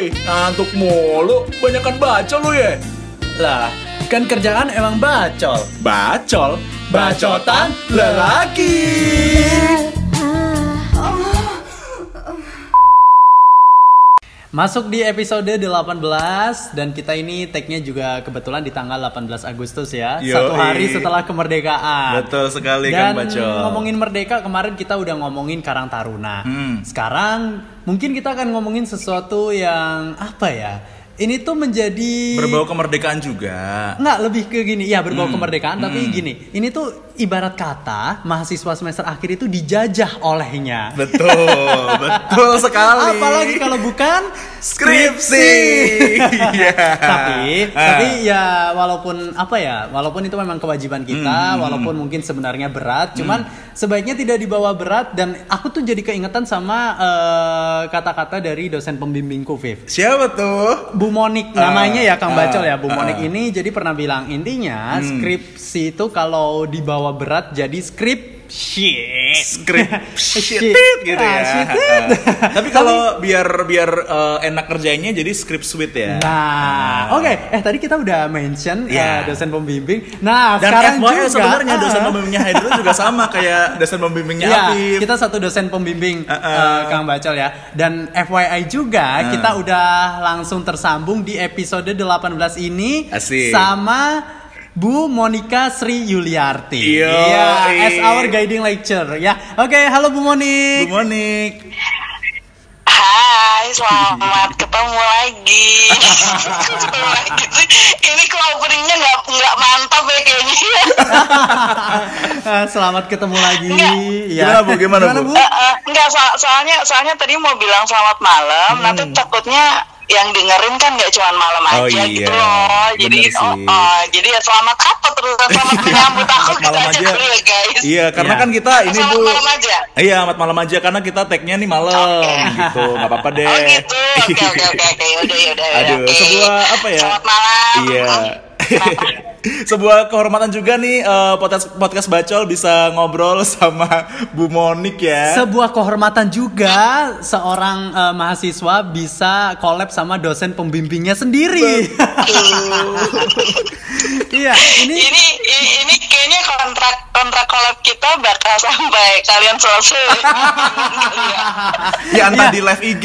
Woi, ngantuk mulu. Banyakan baca lu ya. Lah, kan kerjaan emang bacol. Bacol, bacotan lelaki. Masuk di episode 18 dan kita ini tag-nya juga kebetulan di tanggal 18 Agustus ya. Yoi. Satu hari setelah kemerdekaan. Betul sekali Dan Kang Bacol. ngomongin merdeka kemarin kita udah ngomongin Karang Taruna. Hmm. Sekarang mungkin kita akan ngomongin sesuatu yang apa ya? Ini tuh menjadi Berbau kemerdekaan juga. Nggak lebih ke gini, ya berbau Hmm, kemerdekaan, tapi hmm. gini, ini tuh ibarat kata mahasiswa semester akhir itu dijajah olehnya. Betul, betul sekali. Apalagi kalau bukan skripsi. Iya. tapi Ah. tapi ya walaupun apa ya walaupun itu memang kewajiban kita Hmm, walaupun mungkin sebenarnya berat cuman sebaiknya tidak dibawa berat dan aku tuh jadi keingetan sama eh, kata-kata dari dosen pembimbingku Viv Siapa tuh? Bu Monik Ah, namanya ya Kang ah, Bacol ya Bu Monik ah. ini jadi pernah bilang intinya Hmm. skripsi itu kalau dibawa berat jadi skrip shit Skrip Shit. gitu Ah, ya. Ah. Tapi kalau biar biar eh, enak kerjanya jadi script sweet ya. Nah, oke. Eh tadi kita udah mention Iya. eh, dosen pembimbing. Nah, Dan sekarang FYI juga sebenarnya dosen ah, pembimbingnya Haidul juga sama kayak dosen pembimbingnya Afif. kita satu dosen pembimbing Uh-uh. eh, Kang Bacol ya. Dan FYI juga Uh. kita udah langsung tersambung di episode 18 ini Asik. sama Bu Monika Sri Yuliarti. Iya, Iya, iya. as our guiding lecture ya. Oke, halo Bu Monik. Bu Monik. Hai, selamat ketemu lagi. Ini kok openingnya nggak nggak mantap ya kayaknya. ya. Eh, Selamat ketemu lagi. Enggak. Ya. Gimana, Bu? Gimana, Bu? Eh, eh, Nggak, so- soalnya soalnya tadi mau bilang selamat malam, Hmm. nanti takutnya yang dengerin kan nggak cuma malam Oh, aja iya. gitu loh. Jadi Bener oh, sih. oh, jadi ya selamat apa terus selamat menyambut aku Selamat gitu malam aja aja. dulu ya guys. Iya, karena Iya. kan kita ini Selamat Bu. malam aja. Iya, amat malam aja karena kita tagnya nih malam gitu. nggak apa-apa deh. Oh gitu, oke oke oke oke, yaudah yaudah. Aduh, oke. sebuah apa ya? Selamat malam. Iya. Sebuah kehormatan juga nih eh, podcast podcast Bacol bisa ngobrol sama Bu Monik ya. Sebuah kehormatan juga seorang eh, mahasiswa bisa collab sama dosen pembimbingnya sendiri. Iya, ini ini ini kayaknya kontrak kontrak collab kita bakal sampai kalian selesai. ya entah Iya. di live IG.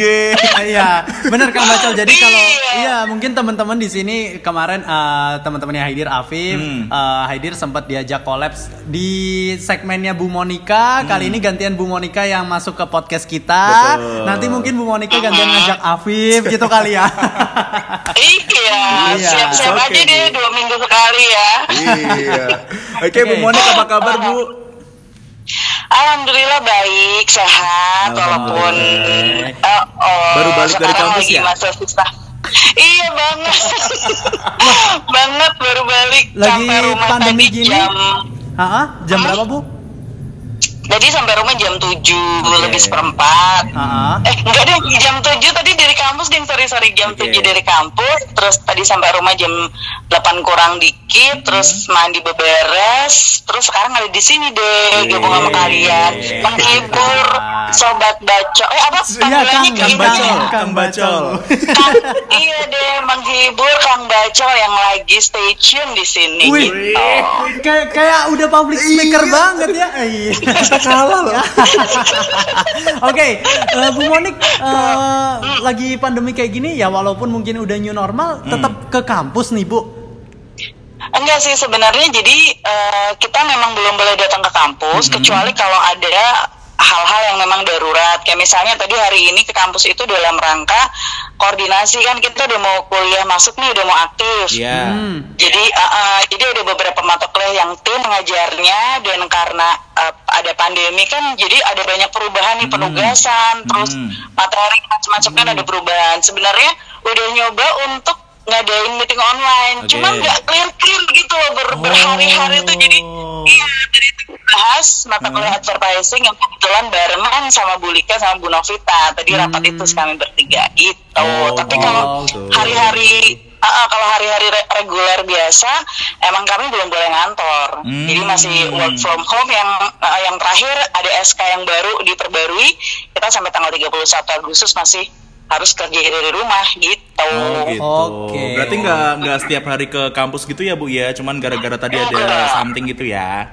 Iya, benar Kang Bacol. Jadi kalau Iya. iya mungkin teman-teman di sini kemarin eh, teman-temannya Haidir Afif, Hmm. eh, Haidir sempat diajak kolaps di segmennya Bu Monika. Kali ini gantian Bu Monika yang masuk ke podcast kita. Betul. Nanti mungkin Bu Monika gantian ngajak Afif gitu kali ya. iya, Iya. siap-siap Oke, aja deh Bu. dua minggu sekali ya. iya. Oke, Bu Oke. Monik apa kabar, Bu? Alhamdulillah baik, sehat, walaupun eh, oh, Baru balik dari kampus ya? masa susah. Iya banget, banget baru balik Lagi sampai rumah pandemi tadi gini? jam Heeh, jam berapa, Bu? Tadi sampai rumah jam 7 Oke. lebih seperempat. Heeh. Eh enggak deh jam 7 tadi dari kampus ding sorry sorry jam Oke. 7 dari kampus terus tadi sampai rumah jam 8 kurang dikit Hmm. terus mandi beberes terus sekarang ada di sini deh gabung sama kalian menghibur sobat baco eh apa Iya, Kang, panggilannya Kang? Bacol. Kang Bacol. Kang- iya deh menghibur Kang Bacol yang lagi stay tune di sini Wih, gitu. kayak kayak udah public speaker banget ya. Iya. Kalah loh. Oke, eh, Bu Monik eh, lagi pandemi kayak gini ya walaupun mungkin udah new normal, tetap ke kampus nih Bu. Enggak sih sebenarnya jadi eh, kita memang belum boleh datang ke kampus kecuali kalau ada hal-hal yang memang darurat kayak misalnya tadi hari ini ke kampus itu dalam rangka koordinasi kan kita udah mau kuliah masuk nih udah mau aktif Iya. Hmm. jadi uh, uh, jadi ada beberapa mata kuliah yang tim mengajarnya dan karena uh, ada pandemi kan jadi ada banyak perubahan nih penugasan terus Hmm. materi macam-macam kan ada perubahan sebenarnya udah nyoba untuk ngadain meeting online Oke. cuma nggak clear clear gitu loh ber- berhari-hari tuh jadi Oh. iya jadi itu bahas mata kuliah Hmm. advertising yang kebetulan barengan sama Bu Lika sama Bu Novita tadi rapat itu kami bertiga gitu Oh, tapi kalau gitu. hari-hari Ah, ah, kalau hari-hari re- reguler biasa emang kami belum boleh ngantor. Hmm. Jadi masih work from home yang ah, yang terakhir ada SK yang baru diperbarui kita sampai tanggal 31 Agustus masih harus kerja dari rumah gitu. Oh gitu. Oke. Berarti nggak nggak setiap hari ke kampus gitu ya bu ya? Cuman gara-gara tadi ada something gitu ya?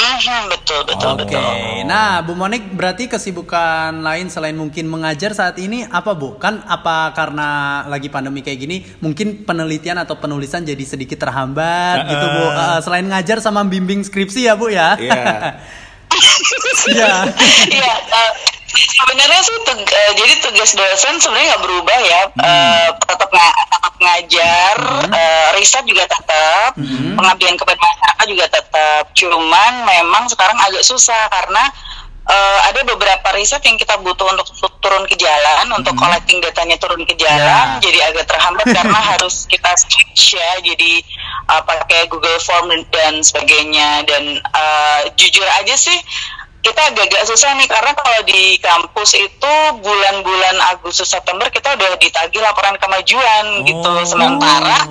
Mhm, betul betul Oke, nah Bu Monik berarti kesibukan lain selain mungkin mengajar saat ini apa Bu? Kan apa karena lagi pandemi kayak gini mungkin penelitian atau penulisan jadi sedikit terhambat gitu Bu? Eh, selain ngajar sama bimbing skripsi ya Bu ya? Iya. Iya. Iya, eh, sebenarnya sih tug- eh, jadi tugas dosen sebenarnya nggak berubah ya. Eh, tetap nga- tetap ngajar, eh, riset juga tetap, pengabdian kepada masyarakat juga tetap. Cuman memang sekarang agak susah karena eh, ada beberapa riset yang kita butuh untuk tu- turun ke jalan, untuk collecting datanya turun ke jalan, Ya. jadi agak terhambat karena harus kita switch ya, jadi uh, pakai Google Form dan- dan sebagainya. Dan uh, jujur aja sih kita agak-agak susah nih karena kalau di kampus itu bulan-bulan Agustus September kita udah ditagih laporan kemajuan gitu. Oh. Sementara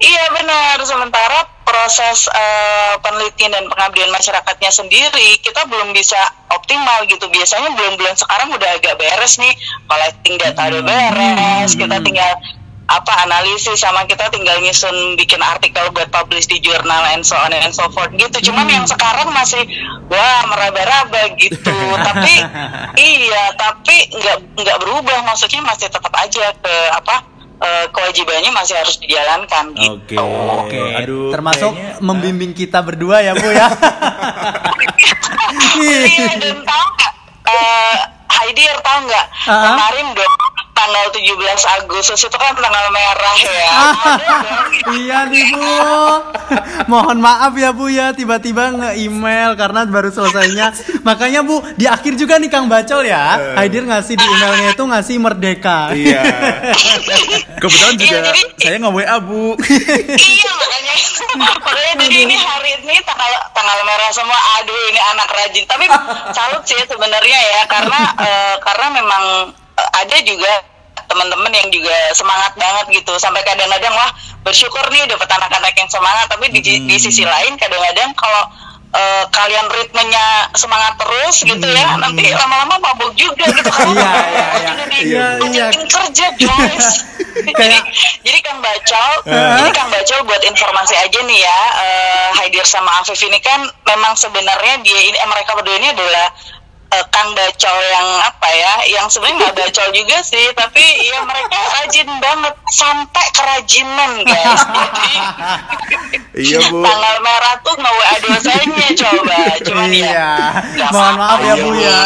iya benar, sementara proses eh, penelitian dan pengabdian masyarakatnya sendiri kita belum bisa optimal gitu. Biasanya bulan-bulan sekarang udah agak beres nih, collecting data udah beres, kita tinggal apa analisis sama kita tinggal nyusun bikin artikel buat publish di jurnal and so on and so forth gitu. Cuman yang sekarang masih wah meraba-raba gitu. tapi iya, tapi nggak nggak berubah maksudnya masih tetap aja ke apa eh, kewajibannya masih harus dijalankan Oke. gitu. Oke, Aduh, termasuk kayaknya- membimbing kita berdua ya Bu ya? Iya dan tahu nggak eh, Haidir tahu nggak Ah. kemarin dong tanggal 17 Agustus itu kan tanggal merah ya. Ah. Iya nih Bu. Mohon maaf ya Bu ya tiba-tiba nge-email karena baru selesainya. Makanya Bu di akhir juga nih Kang Bacol ya. Haidir ngasih di emailnya itu ngasih merdeka. Iya. Kebetulan juga Iya, jadi- saya nggak WA bu. iya makanya makanya jadi ini hari ini tanggal tanggal merah semua aduh ini anak rajin tapi salut sih sebenarnya ya karena eh, karena memang eh, ada juga teman-teman yang juga semangat banget gitu sampai kadang-kadang wah bersyukur nih dapat anak-anak yang semangat tapi di, di sisi lain kadang-kadang kalau eh, kalian ritmenya semangat terus gitu ya nanti lama-lama mabuk juga gitu kalau Iya, iya, iya. jadi Iya, iya. kerja guys jadi jadi Kang Bacol Eh. jadi Kang Bacol buat informasi aja nih ya eh, Haidir sama Afif ini kan memang sebenarnya dia ini eh, mereka berdua ini adalah eh, Kang Bacol yang apa ya yang sebenarnya nggak bacol juga sih tapi ya mereka rajin banget sampai kerajinan guys jadi Iya bu. tanggal merah tuh mau WA dosennya coba cuman ya Iya. nggak Mohon maaf ya. Bu ya.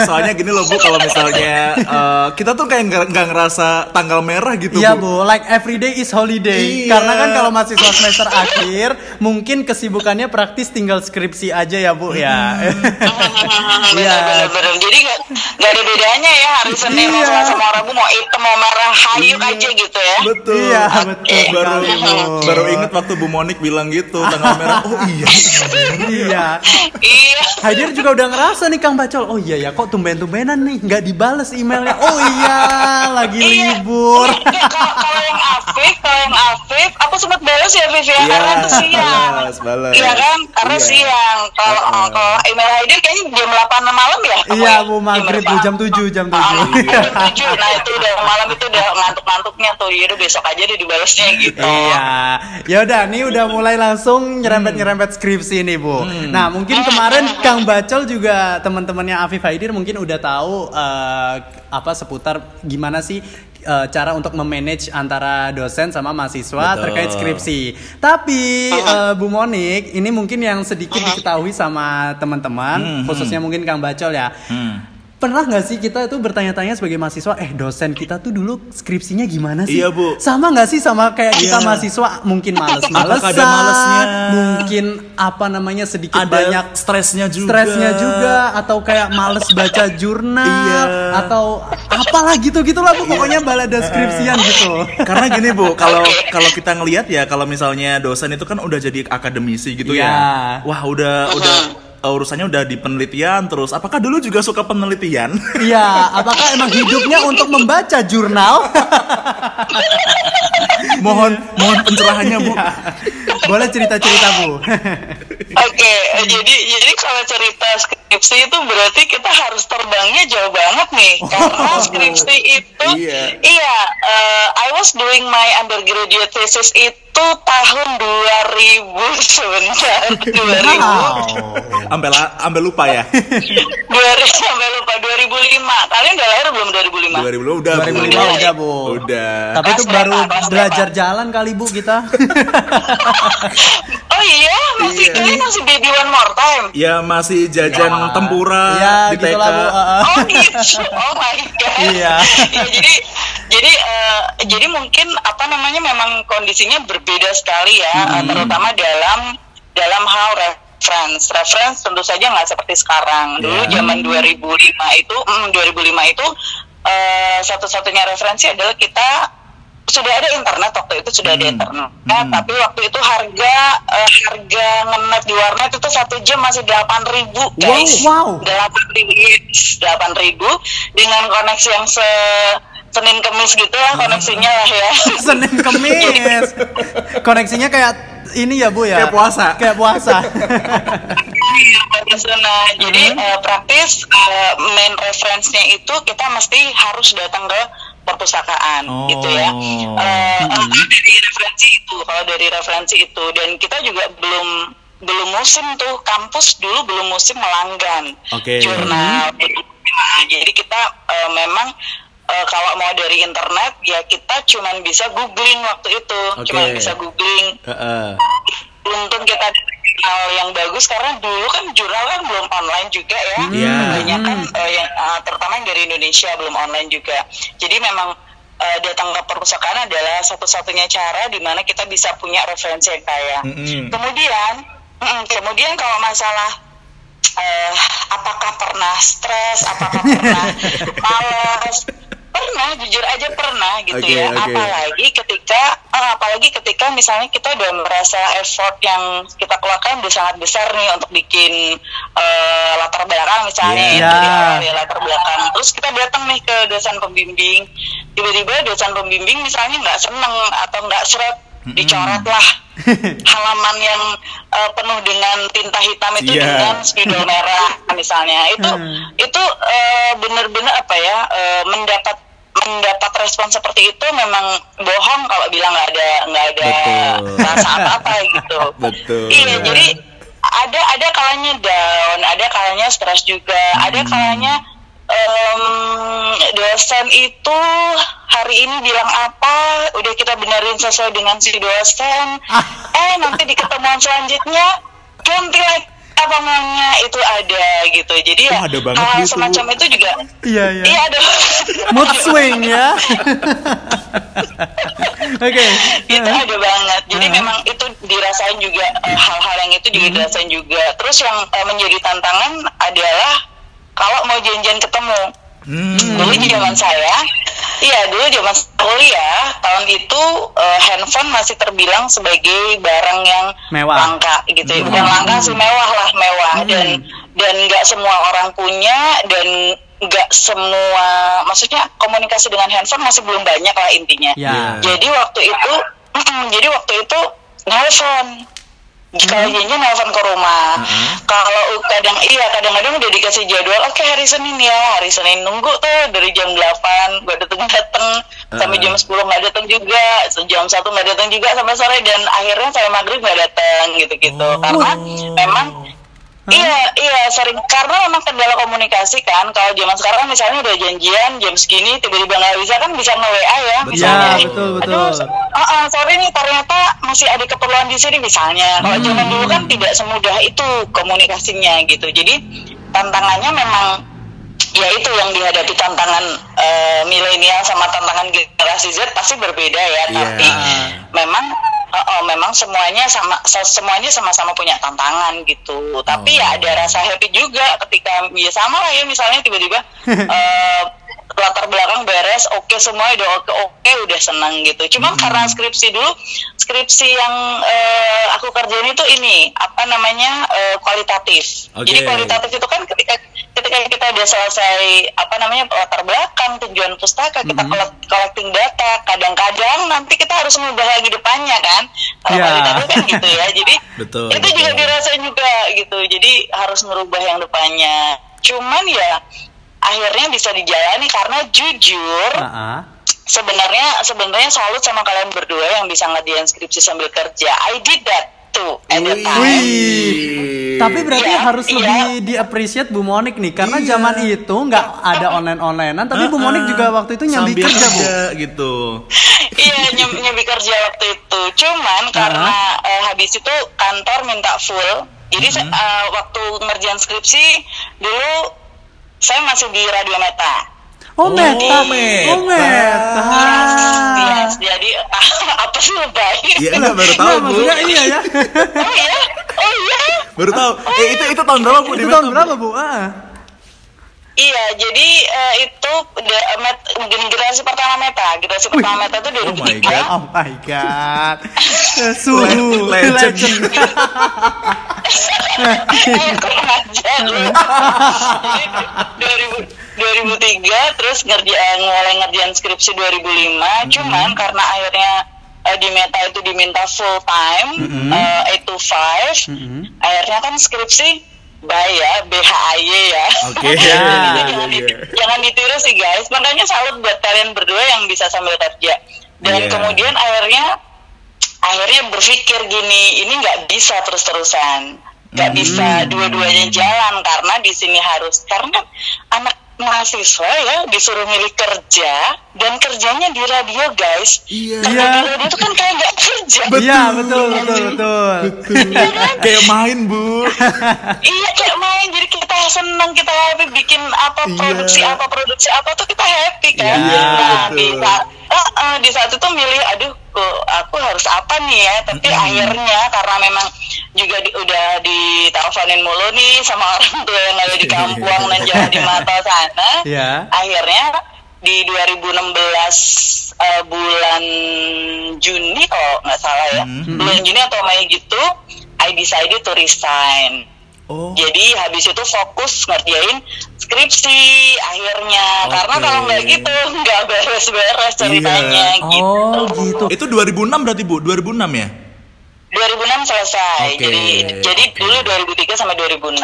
Soalnya gini loh bu, kalau misalnya eh, kita tuh kayak nggak nggak ngerasa tanggal merah gitu Iya bu. bu, like every day is holiday. Iya. Karena kan kalau mahasiswa semester akhir, mungkin kesibukannya praktis tinggal skripsi aja ya bu ya. Iya. Bener-bener. Jadi nggak nggak ada bedanya ya hari Senin mau Iya. Selasa mau Rabu mau hitam mau merah hayuk aja gitu ya. Betul. Iya, betul Baru sekali, Bu. baru inget waktu Bu Monik bilang gitu tanggal merah. Oh iya. iya. Iya. Haidir juga udah ngerasa nih Kang Bacol. Oh iya ya, kok tumben-tumbenan nih nggak dibales emailnya. Oh iya, lagi Iya. libur. Iya, Kalau kalau yang Afif, kalau yang Afif, aku sempat balas ya Afif ya, Iya, karena itu siang. balas, balas. Iya kan, karena Iya. siang. Kalau kalau email Haidir kayaknya jam 8 malam ya. Iya, ya? Bu, maghrib? Bu, jam 7, jam 7. Ah, Iya. jam 7. Nah itu udah malam itu udah ngantuk-ngantuknya tuh. Yaudah besok aja deh dibalasnya gitu. Iya, ya udah, nih udah mulai langsung nyerempet-nyerempet skripsi nih bu. Nah mungkin kemarin Kang Bacol juga teman-temannya Afif Haidir mungkin udah tahu eh, apa seputar gimana sih eh, cara untuk memanage antara dosen sama mahasiswa Betul. terkait skripsi. Tapi eh, Bu Monik, ini mungkin yang sedikit diketahui sama teman-teman, Hmm, khususnya mungkin Kang Bacol ya. Hmm. Pernah nggak sih kita itu bertanya-tanya sebagai mahasiswa, eh dosen kita tuh dulu skripsinya gimana sih? Iya, Bu. Sama nggak sih sama kayak kita Iya. mahasiswa mungkin males-malesan, ada malesnya? mungkin apa namanya sedikit Ada banyak stresnya juga. stresnya juga atau kayak males baca jurnal Iya. atau apalah gitu-gitulah Bu pokoknya balada skripsian gitu. Karena gini bu, kalau kalau kita ngelihat ya kalau misalnya dosen itu kan udah jadi akademisi gitu Iya. ya. Wah udah udah uh, urusannya udah di penelitian terus. Apakah dulu juga suka penelitian? Iya, apakah emang hidupnya untuk membaca jurnal? mohon mohon pencerahannya bu. Boleh cerita-cerita Bu. Oke, eh, jadi jadi kalau cerita skripsi itu berarti kita harus terbangnya jauh banget nih, karena skripsi itu, Iya. iya, eh, I was doing my undergraduate thesis itu tahun 2000 sebentar, 2000, wow. Ambil ambil lupa ya. 2000 sampai lupa 2005. Kalian udah lahir belum 2005? 2000 udah. 2005 Bu. udah Bu. Udah. Tapi itu baru belajar jalan kali Bu kita. Oh iya, masih Iya. kalian masih baby one more time. Ya masih jajan Ya. tempura Ya, di TK. Bu. Uh, uh. Oh gitu. Oh my god. Iya. Ya, jadi jadi eh, jadi mungkin apa namanya memang kondisinya berbeda sekali ya, Hmm. terutama dalam dalam hal reference. Reference tentu saja nggak seperti sekarang. Dulu Ya. zaman 2005 itu, mm, 2005 itu eh, satu-satunya referensi adalah kita sudah ada internet waktu itu sudah ada Hmm. internet, Hmm. tapi waktu itu harga eh, harga ngenet di warnet itu satu jam masih delapan ribu guys. wow. Delapan ribu, delapan ribu dengan koneksi yang se Senin Kemis gitu lah koneksinya lah ya. Senin Kemis. Koneksinya kayak ini ya Bu ya. Kayak puasa. Kayak puasa. Iya. Nah, jadi eh, praktis eh, main referensinya itu kita mesti harus datang ke perpustakaan Oh. gitu ya. Eh, eh, dari referensi itu, kalau dari referensi itu dan kita juga belum belum musim tuh kampus dulu belum musim melanggan Oke. jurnal. Nah, jadi kita eh, memang eh, kalau mau dari internet ya kita cuman bisa googling waktu itu, Oke. cuman bisa googling Heeh. untung kita jurnal yang bagus karena dulu kan jurnal kan belum online juga ya. Iya. banyak kan eh, yang eh, terutama yang dari Indonesia belum online juga. Jadi memang eh, datang ke perpustakaan adalah satu-satunya cara di mana kita bisa punya referensi yang kaya. Mm-mm. kemudian mm, kemudian kalau masalah eh, apakah pernah stres apakah pernah malas pernah jujur aja pernah gitu Oke, ya oke. apalagi ketika eh, apalagi ketika misalnya kita udah merasa effort yang kita keluarkan udah sangat besar nih untuk bikin eh, latar belakang misalnya Iya. itu di Ya. awal ya latar belakang terus kita datang nih ke dosen pembimbing tiba-tiba dosen pembimbing misalnya nggak seneng atau nggak seret dicoret lah halaman yang eh, penuh dengan tinta hitam itu Iya. dengan spidol merah misalnya itu Hmm. itu eh, benar-benar apa ya eh, mendapat mendapat respon seperti itu memang bohong kalau bilang nggak ada nggak ada Betul. rasa apa-apa gitu Betul. iya jadi ada ada kalanya down ada kalanya stres juga ada Hmm. kalanya em, dosen itu hari ini bilang apa udah kita benerin sesuai dengan si dosen Ah. eh nanti di ketemuan selanjutnya ganti lagi apa maunya itu ada gitu jadi ya Oh, ada banget hal gitu. semacam itu juga Iya iya. iya ada Mood swing ya. Oke. itu ada banget jadi Uh-huh. memang itu dirasain juga eh, hal-hal yang itu juga dirasain juga terus yang eh, menjadi tantangan adalah kalau mau janjian ketemu Hmm. dulu di zaman saya iya dulu zaman kuliah tahun itu eh, handphone masih terbilang sebagai barang yang Mewah. langka gitu ya bukan langka sih mewah lah mewah dan dan nggak semua orang punya dan nggak semua maksudnya komunikasi dengan handphone masih belum banyak lah intinya Ya. jadi waktu itu jadi waktu itu nelfon kalau janjian nelfon ke rumah. Mm-mm. kalau kadang iya kadang-kadang udah dikasih jadwal oke hari Senin ya. Hari Senin nunggu tuh dari jam 8 gue dateng dateng. Sampai jam 10 nggak dateng juga jam satu nggak dateng juga sampai sore dan akhirnya sampai maghrib nggak dateng gitu-gitu. Oh. karena memang Iya, iya sering karena memang kendala komunikasi kan. Kalau zaman sekarang misalnya udah janjian jam segini tiba-tiba nggak bisa kan bisa nge WA ya Betul. misalnya. Ya, betul, betul. Aduh, uh, uh, sorry nih ternyata masih ada keperluan di sini misalnya. Kalau Hmm. zaman dulu kan tidak semudah itu komunikasinya gitu. Jadi tantangannya memang ya itu yang dihadapi tantangan eh, milenial sama tantangan generasi Z pasti berbeda ya. Iya. Tapi memang uh, uh, memang semuanya sama se- semuanya sama-sama punya tantangan gitu. Tapi Oh. ya ada rasa happy juga ketika ya sama lah ya misalnya tiba-tiba eh, latar belakang beres oke semua udah oke oke udah senang gitu. Cuman karena skripsi dulu skripsi yang eh, aku kerjain itu ini apa namanya eh, kualitatif. Oke. jadi kualitatif itu kan ketika ketika kita udah selesai apa namanya latar belakang tujuan pustaka kita collect- collecting data kadang-kadang nanti kita harus mengubah lagi depannya kan. Kalau Ya. kualitatif kan gitu ya jadi Betul, itu juga betul. dirasain juga gitu. Jadi harus merubah yang depannya. Cuman ya akhirnya bisa dijalani karena jujur Ah, ah. sebenarnya sebenarnya salut sama kalian berdua yang bisa ngerjain skripsi sambil kerja I did that too at the Wih. time Wih. Tapi berarti Iya, harus iya. lebih di-appreciate Bu Monik nih karena Iya. zaman itu nggak ada online-onlinean tapi Bu Monik juga waktu itu nyambi sambil kerja Bu. gitu. iya nyam- nyambi kerja waktu itu cuman karena eh, habis itu kantor minta full jadi Mm-hmm. se- eh, waktu ngerjain skripsi dulu saya masih di Radio Meta Oh, Oh, meta. Meta. Oh, meta. Yes, jadi apa sih lebay Iya enggak baru tahu Nggak, Bu. maksudnya iya ya. oh iya oh iya Baru tahu. Eh itu itu tahun berapa Bu di itu Meta, tahun Bu? berapa Bu? Ah. Iya, jadi eh, itu de- met, generasi pertama Meta. Generasi pertama Meta itu Oh my 2003. God. Oh my god. Suhu Le- legend. Eh, 2000 2003 terus ngerjain mulai ngerjain skripsi 2005. Cuman karena akhirnya eh, di Meta itu diminta full time eh, 8 to 5. Akhirnya kan skripsi bye ya, BHAY ya. Oke. Jadi Iya, jangan, iya. di- jangan ditiru sih guys. Makanya salut buat kalian berdua yang bisa sambil kerja. Dan Iya. kemudian akhirnya akhirnya berpikir gini, ini nggak bisa terus-terusan, nggak Hmm. bisa dua-duanya jalan karena di sini harus karena kan anak mahasiswa ya disuruh milih kerja dan kerjanya di radio guys. Iya. Kerja Iya. di radio itu kan kayak nggak kerja. Iya, betul, betul, betul. Kayak main Bu. Iya kayak main jadi kita seneng kita happy bikin apa Iya. produksi apa produksi apa tuh kita happy kan. Iya, nah betul. di eh, eh, di saat itu milih aduh kok aku harus apa nih ya tapi akhirnya karena memang juga di, udah diteleponin mulu nih sama orang tua yang ada di kampung dan jauh di mata sana Iya. akhirnya di 2016 eh, bulan Juni kalau nggak salah ya Mhm. bulan Juni atau Mei gitu I decided to resign Oh. jadi habis itu fokus ngerjain skripsi akhirnya karena Oke. kalau nggak gitu nggak beres-beres ceritanya Iya. gitu Oh, gitu. Itu 2006 berarti Bu, 2006 ya? 2006 selesai Oke, jadi jadi oke. dulu 2003 sampai 2006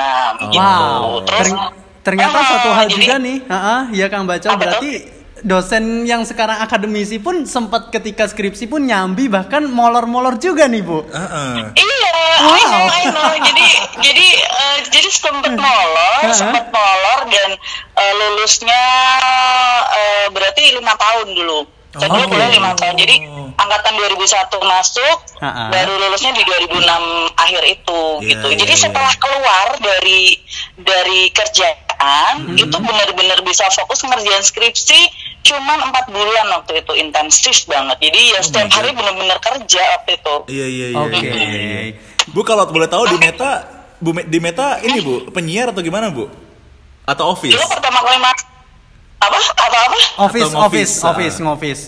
gitu Wow. terus Terny- ternyata Ah, satu hal jadi- juga nih, Heeh, ya Kang Bacol Apa berarti dosen yang sekarang akademisi pun sempat ketika skripsi pun nyambi bahkan molor-molor juga nih Bu. Heeh. Iya, I Wow. know, I know. Jadi, jadi, eh, jadi sempet molor, Hah? sempet molor dan eh, lulusnya eh, berarti lima tahun dulu. Saya dulu Oke. kuliah lima tahun. Jadi angkatan 2001 masuk, Ha-ha. baru lulusnya di 2006 akhir itu, Iya, gitu. iya, Jadi iya. setelah keluar dari dari kerjaan, itu benar-benar bisa fokus ngerjain skripsi. Cuman empat bulan waktu itu intensif banget. Jadi ya Oh setiap God. hari benar-benar kerja waktu itu. Iya iya iya. Oke. iya, iya. Bu kalau boleh tahu di Meta, Bu di Meta ini Bu, penyiar atau gimana Bu? Atau office? Dulu pertama kali mas apa apa apa? Office, Atau office, ngoffice, office, ah. ngoffice.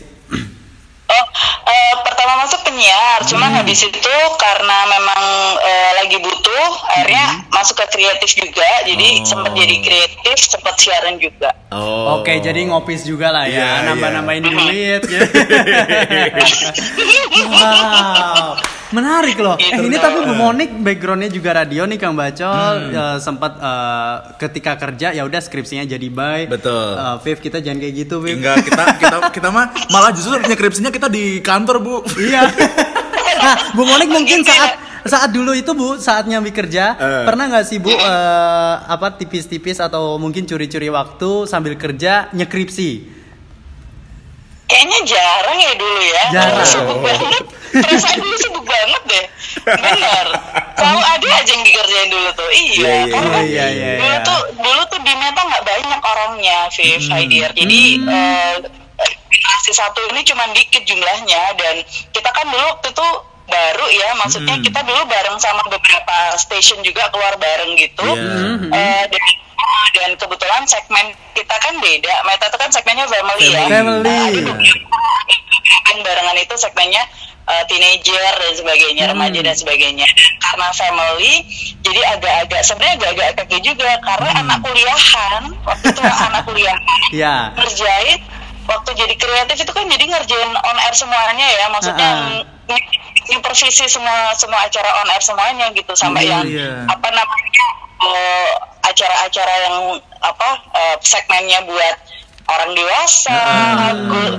Oh, eh, pertama masuk penyiar, cuman habis itu karena memang eh, lagi butuh, akhirnya masuk ke kreatif juga. Jadi Oh. sempat jadi kreatif, sempat siaran juga. Oh. Oke, jadi ngopis juga lah ya, iya. nambah-nambahin duit. ya. wow, menarik loh. Eh, Gitu. ini tapi Bu Monik backgroundnya juga radio nih Kang Bacol. Eh, sempat eh, ketika kerja ya udah skripsinya jadi bye. Betul. Eh, Viv kita jangan kayak gitu Viv. Enggak, kita kita kita mah malah justru nyekripsinya kita di kantor Bu. Iya. nah, Bu Monik mungkin saat saat dulu itu Bu, saat nyambi kerja, Eh. pernah nggak sih Bu eh, apa tipis-tipis atau mungkin curi-curi waktu sambil kerja nyekripsi? Kayaknya jarang ya dulu ya. Jarang. Sibuk banget. Perasaan dulu sibuk banget deh. Bener. Selalu ada aja yang dikerjain dulu tuh. Iya. Iya, iya, karena iya, iya, iya, dulu iya. tuh dulu tuh di Meta nggak banyak orangnya, Viv, Hmm. Haidir. Jadi eh, generasi satu ini cuma dikit jumlahnya dan kita kan dulu waktu itu baru ya, maksudnya Hmm. kita dulu bareng sama beberapa station juga keluar bareng gitu. Iya. Eh, dan dan kebetulan segmen kita kan beda. Meta itu kan segmennya family, ya. Family. Dan barengan itu segmennya uh, teenager dan sebagainya, Hmm. remaja dan sebagainya. Karena family, jadi agak-agak sebenarnya agak-agak keki juga karena Hmm. anak kuliahan waktu itu anak kuliah Ya. ngerjain waktu jadi kreatif itu kan jadi ngerjain on air semuanya ya maksudnya ng- supervisi semua semua acara on air semuanya gitu sampai Iya, yang iya. apa namanya eh, acara-acara yang apa eh, segmennya buat orang dewasa go-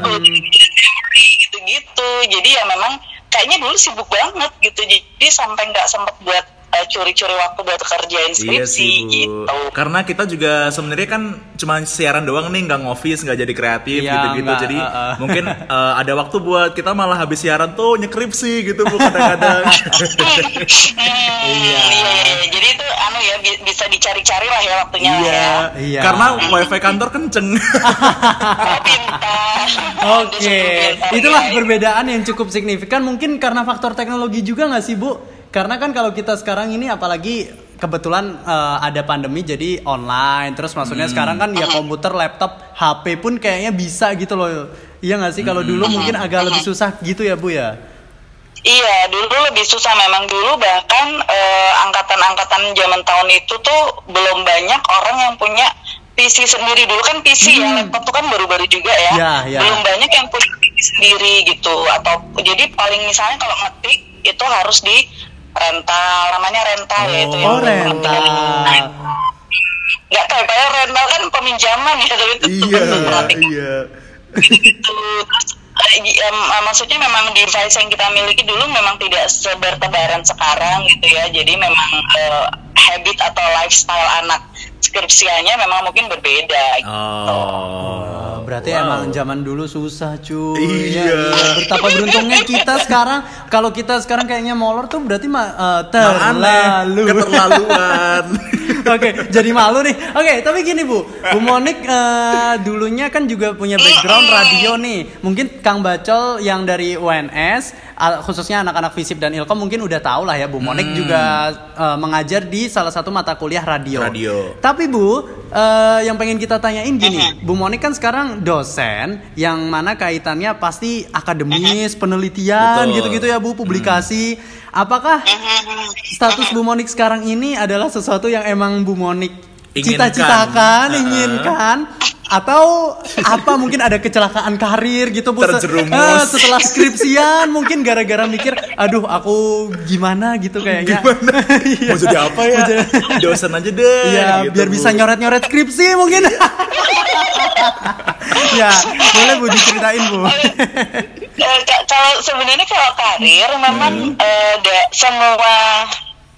gitu-gitu. Jadi ya memang kayaknya dulu sibuk banget gitu. Jadi sampai nggak sempet buat curi-curi waktu buat kerjain Iya skripsi sih bu. gitu Karena kita juga sebenarnya kan cuma siaran doang nih, nggak ngofis, nggak jadi kreatif Iya, gitu-gitu. nggak, Jadi uh, uh. mungkin uh, ada waktu buat kita malah habis siaran tuh nyekripsi gitu bu kadang-kadang. Hmm, iya. iya, iya. Jadi itu anu ya bi- bisa dicari-cari lah ya waktunya iya. ya. Iya. Karena wifi kantor kenceng. Oh. Oke, Pintar, itulah perbedaan yang cukup signifikan. Mungkin karena faktor teknologi juga nggak sih, Bu? Karena kan kalau kita sekarang ini apalagi kebetulan eh, ada pandemi jadi online. Terus maksudnya sekarang kan ya komputer, laptop, HP pun kayaknya bisa gitu loh. Iya nggak sih? Kalau dulu mungkin agak lebih susah gitu ya, Bu ya? Iya, dulu lebih susah memang dulu bahkan eh, angkatan-angkatan zaman tahun itu tuh belum banyak orang yang punya PC sendiri dulu kan PC ya laptop tuh kan baru-baru juga ya. Ya, ya. Belum banyak yang punya PC sendiri gitu atau jadi paling misalnya kalau ngetik itu harus di rental namanya rental ya itu Oh, yang rental. nggak tahu kayak rental kan peminjaman ya tapi itu iya, iya. Gitu eh, maksudnya memang device yang kita miliki dulu memang tidak sebertebaran sekarang gitu ya jadi memang eh, habit atau lifestyle anak skripsianya memang mungkin berbeda gitu. Oh. Oh, berarti Wow. emang zaman dulu susah cuy. Iya. iya. Betapa beruntungnya kita sekarang. Kalau kita sekarang kayaknya molor tuh berarti eh, terlalu. keterlaluan. Oke, jadi malu nih. Oke, tapi gini Bu, Bu Monik eh, dulunya kan juga punya background radio nih. Mungkin Kang Bacol yang dari UNS, khususnya anak-anak FISIP dan Ilkom mungkin udah tahu lah ya Bu Monik juga eh, mengajar di salah satu mata kuliah radio. Radio. Tapi Bu, eh, yang pengen kita tanyain gini, Bu Monik kan sekarang dosen, yang mana kaitannya pasti akademis, penelitian, Betul. gitu-gitu ya Bu, publikasi. Apakah status Bu Monik sekarang ini adalah sesuatu yang emang Bu Monik Inginkan. cita-citakan, Uh-uh. inginkan, atau apa mungkin ada kecelakaan karir gitu Bu Terjerumus. eh, setelah skripsian mungkin gara-gara mikir, aduh aku gimana gitu kayaknya. Iya. Mau jadi apa ya? Dosen aja deh. Iya, gitu, biar Bu. bisa nyoret-nyoret skripsi mungkin. ya, boleh Bu diceritain Bu. Eh, ka- kalau sebenarnya kalau karir memang eh, da- semua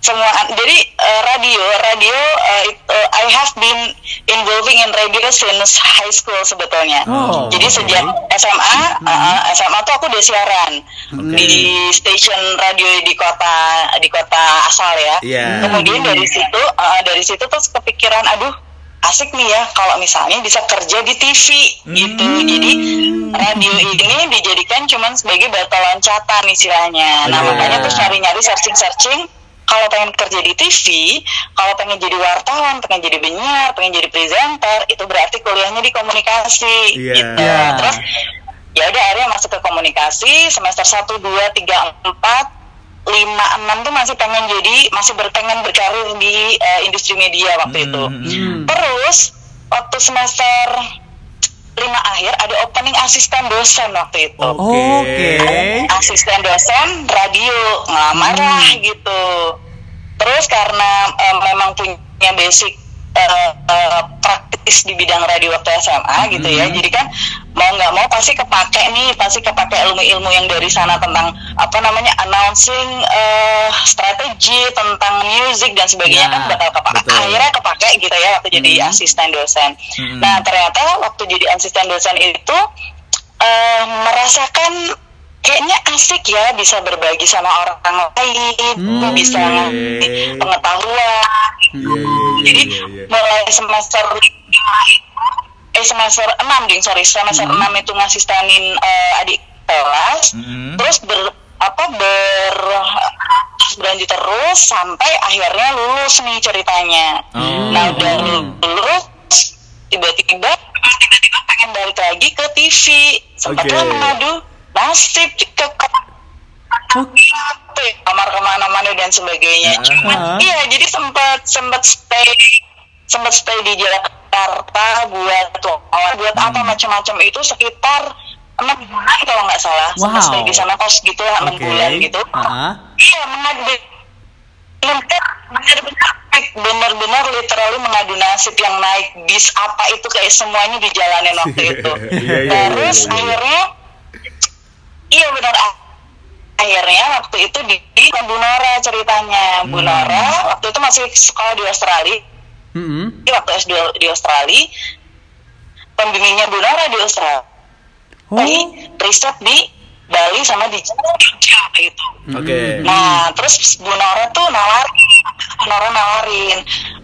semua jadi eh, radio radio eh, it- eh, I have been involving in radio since high school sebetulnya. Oh, jadi oke. sejak SMA eh, SMA tuh aku udah siaran di station radio di kota di kota asal ya. Iya. Kemudian dari situ eh, dari situ terus kepikiran aduh asik nih ya kalau misalnya bisa kerja di TV gitu. Jadi radio ini dijadikan cuman sebagai batu loncatan istilahnya. Nah Iya. makanya terus nyari-nyari searching-searching kalau pengen kerja di TV, kalau pengen jadi wartawan, pengen jadi penyiar, pengen jadi presenter, itu berarti kuliahnya di komunikasi Iya. gitu. Iya. Terus ya udah akhirnya masuk ke komunikasi semester 1 2 3 4 lima enam tuh masih pengen jadi masih berpengen berkarir di eh, industri media waktu itu. Hmm. Terus waktu semester lima akhir ada opening asisten dosen waktu itu. Oke. Asisten dosen radio ngelamar lah gitu. Terus karena eh, memang punya basic eh, eh, praktis di bidang radio waktu SMA gitu ya, jadi kan mau nggak mau pasti kepake nih, pasti kepake ilmu-ilmu yang dari sana tentang apa namanya announcing eh, strategi tentang music dan sebagainya Ya, kan bakal kepake. betul. Akhirnya kepake gitu ya waktu jadi asisten dosen. Hmm. Nah ternyata waktu jadi asisten dosen itu eh, merasakan kayaknya asik ya bisa berbagi sama orang lain, Hmm, bisa oke. ngasih pengetahuan. Iya, iya, iya, Jadi iya, iya. mulai semester eh semester 6 ding sorry semester 6 itu ngasistenin eh, adik kelas, Hmm. terus ber apa ber berlanjut terus sampai akhirnya lulus nih ceritanya Oh. nah udah lulus tiba-tiba tiba-tiba pengen balik lagi ke TV sempatlah Oke. mengadu nasib ke kamar ke mana-mana dan sebagainya. Ah. Cuma iya jadi sempat sempat stay sempat stay di Jakarta buat buat apa macam-macam itu sekitar enam bulan kalau nggak salah. Sempat Wow. stay di sana kos gitu enam Oke. bulan gitu. Ah. Iya mengadu benar-benar benar-benar literally mengadu nasib yang naik bis apa itu kayak semuanya dijalanin waktu itu. Iya, iya, iya, Terus akhirnya iya benar akhirnya waktu itu di, di Bu Nora ceritanya Bu Hmm. Nora waktu itu masih sekolah di Australia Mm-mm. Di waktu S2 di Australia pembimbingnya Bu Nora di Australia Oh. riset di Bali sama di Jogja itu Oke. Nah, terus Bu Nora tuh nawarin, Bu Nora nawarin,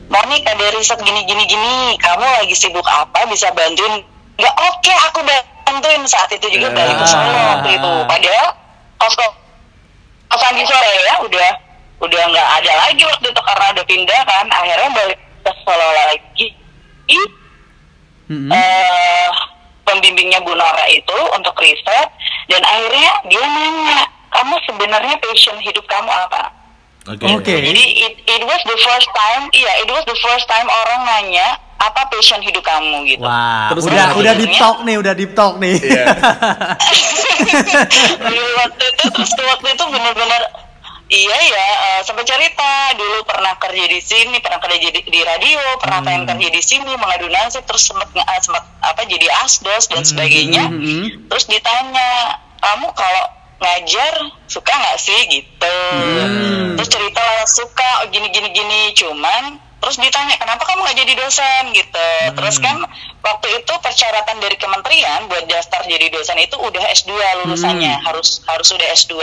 Monik ada riset gini gini kamu lagi sibuk apa? Bisa bantuin? Nggak oke, aku bantuin saat itu juga balik ke Solo waktu itu. Padahal kos kosan di Solo ya udah udah nggak ada lagi waktu itu karena udah pindah kan. Akhirnya balik ke Solo lagi. Ih, Mm-mm. eh pembimbingnya Bu Nora itu untuk riset dan akhirnya dia nanya kamu sebenarnya passion hidup kamu apa? Oke. Oke. Jadi it, it was the first time, iya it was the first time orang nanya apa passion hidup kamu gitu. Wah, Terus udah udah deep talk nih, udah deep talk nih. Iya. Dulu waktu itu terus waktu itu bener-bener iya ya eh, sampai cerita. Dulu pernah kerja di sini pernah kerja di, di radio pernah pengen kerja di sini mengadu nasib terus sempat eh, sempat apa jadi asdos dan sebagainya. Mhm. terus ditanya kamu kalau ngajar suka nggak sih? Gitu. Hmm. terus cerita suka gini gini gini. Cuman terus ditanya kenapa kamu nggak jadi dosen? Gitu. Terus kan waktu itu persyaratan dari kementerian buat daftar jadi dosen itu udah S2 lulusannya harus harus sudah S2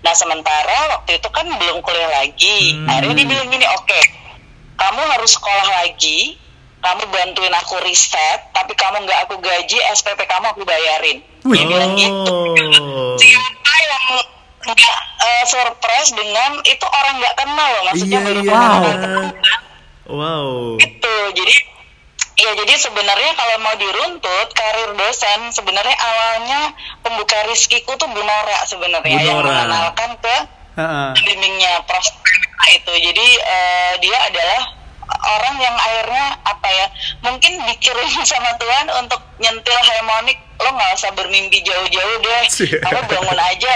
nah sementara waktu itu kan belum kuliah lagi. Hmm. akhirnya dia bilang gini oke kamu harus sekolah lagi kamu bantuin aku riset tapi kamu nggak aku gaji SPP kamu aku bayarin. Wih. dia bilang gitu. Oh. siapa yang nggak eh, surprise dengan itu orang nggak kenal loh maksudnya Iya, baru iya. kenal Wow. Gitu. Jadi ya jadi sebenarnya kalau mau diruntut karir dosen sebenarnya awalnya pembuka rizkiku tuh Bu Nora sebenarnya yang mengenalkan ke Heeh. bimbingnya Prof. Itu. Jadi eh, dia adalah orang yang akhirnya apa ya mungkin dikirim sama Tuhan untuk nyentil harmonik. Lo nggak usah bermimpi jauh-jauh deh. Kamu bangun aja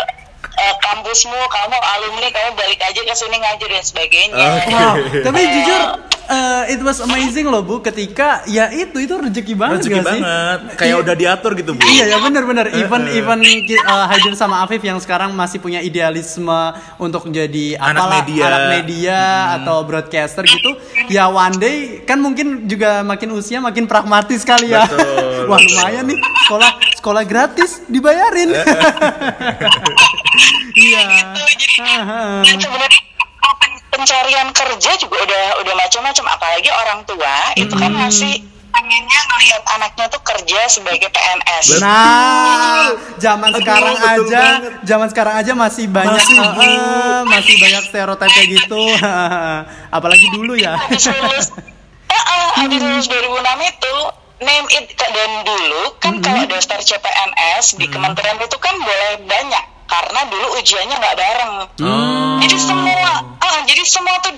eh, kampusmu kamu alumni kamu balik aja ke sini ngajar dan sebagainya Oke. Wow, tapi jujur eh, it was amazing loh Bu ketika ya itu itu rezeki banget Rezeki gak sih? banget. Kayak Iya. udah diatur gitu, Bu. Iya ya benar-benar even even uh, Haidin sama Afif yang sekarang masih punya idealisme untuk jadi Anak apalah, media. anak media atau broadcaster gitu ya one day kan mungkin juga makin usia makin pragmatis kali ya Betul, wah betul. lumayan nih sekolah sekolah gratis dibayarin iya Haha. Dan sebenarnya pen- pencarian kerja juga udah udah macam-macam apalagi orang tua itu kan masih pengennya ngelihat anaknya tuh kerja sebagai PNS Nah, zaman Aduh, sekarang betul aja, banget. zaman sekarang aja masih banyak Masih, Bu. eh, masih banyak stereotip kayak gitu. Apalagi dulu ya. habis lulus habis lulus 2006 itu name it dan dulu kan kalau daftar CPNS di kementerian itu kan boleh banyak karena dulu ujiannya nggak bareng. Oh. jadi semua ah jadi semua tuh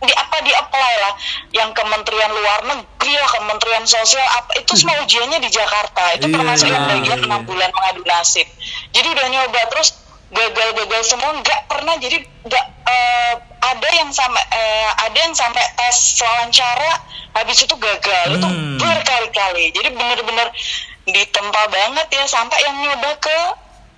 di apa di apply lah. Yang kementerian luar negeri lah kementerian sosial apa itu semua ujiannya di Jakarta. Itu Iya, termasuk yang iya, bagian iya. enam bulan mengadu nasib. Jadi udah nyoba terus gagal-gagal semua nggak pernah. Jadi nggak eh, ada yang sampai eh, ada yang sampai tes wawancara habis itu gagal. Itu Hmm. berkali-kali. Jadi bener-bener ditempa banget ya sampai yang nyoba ke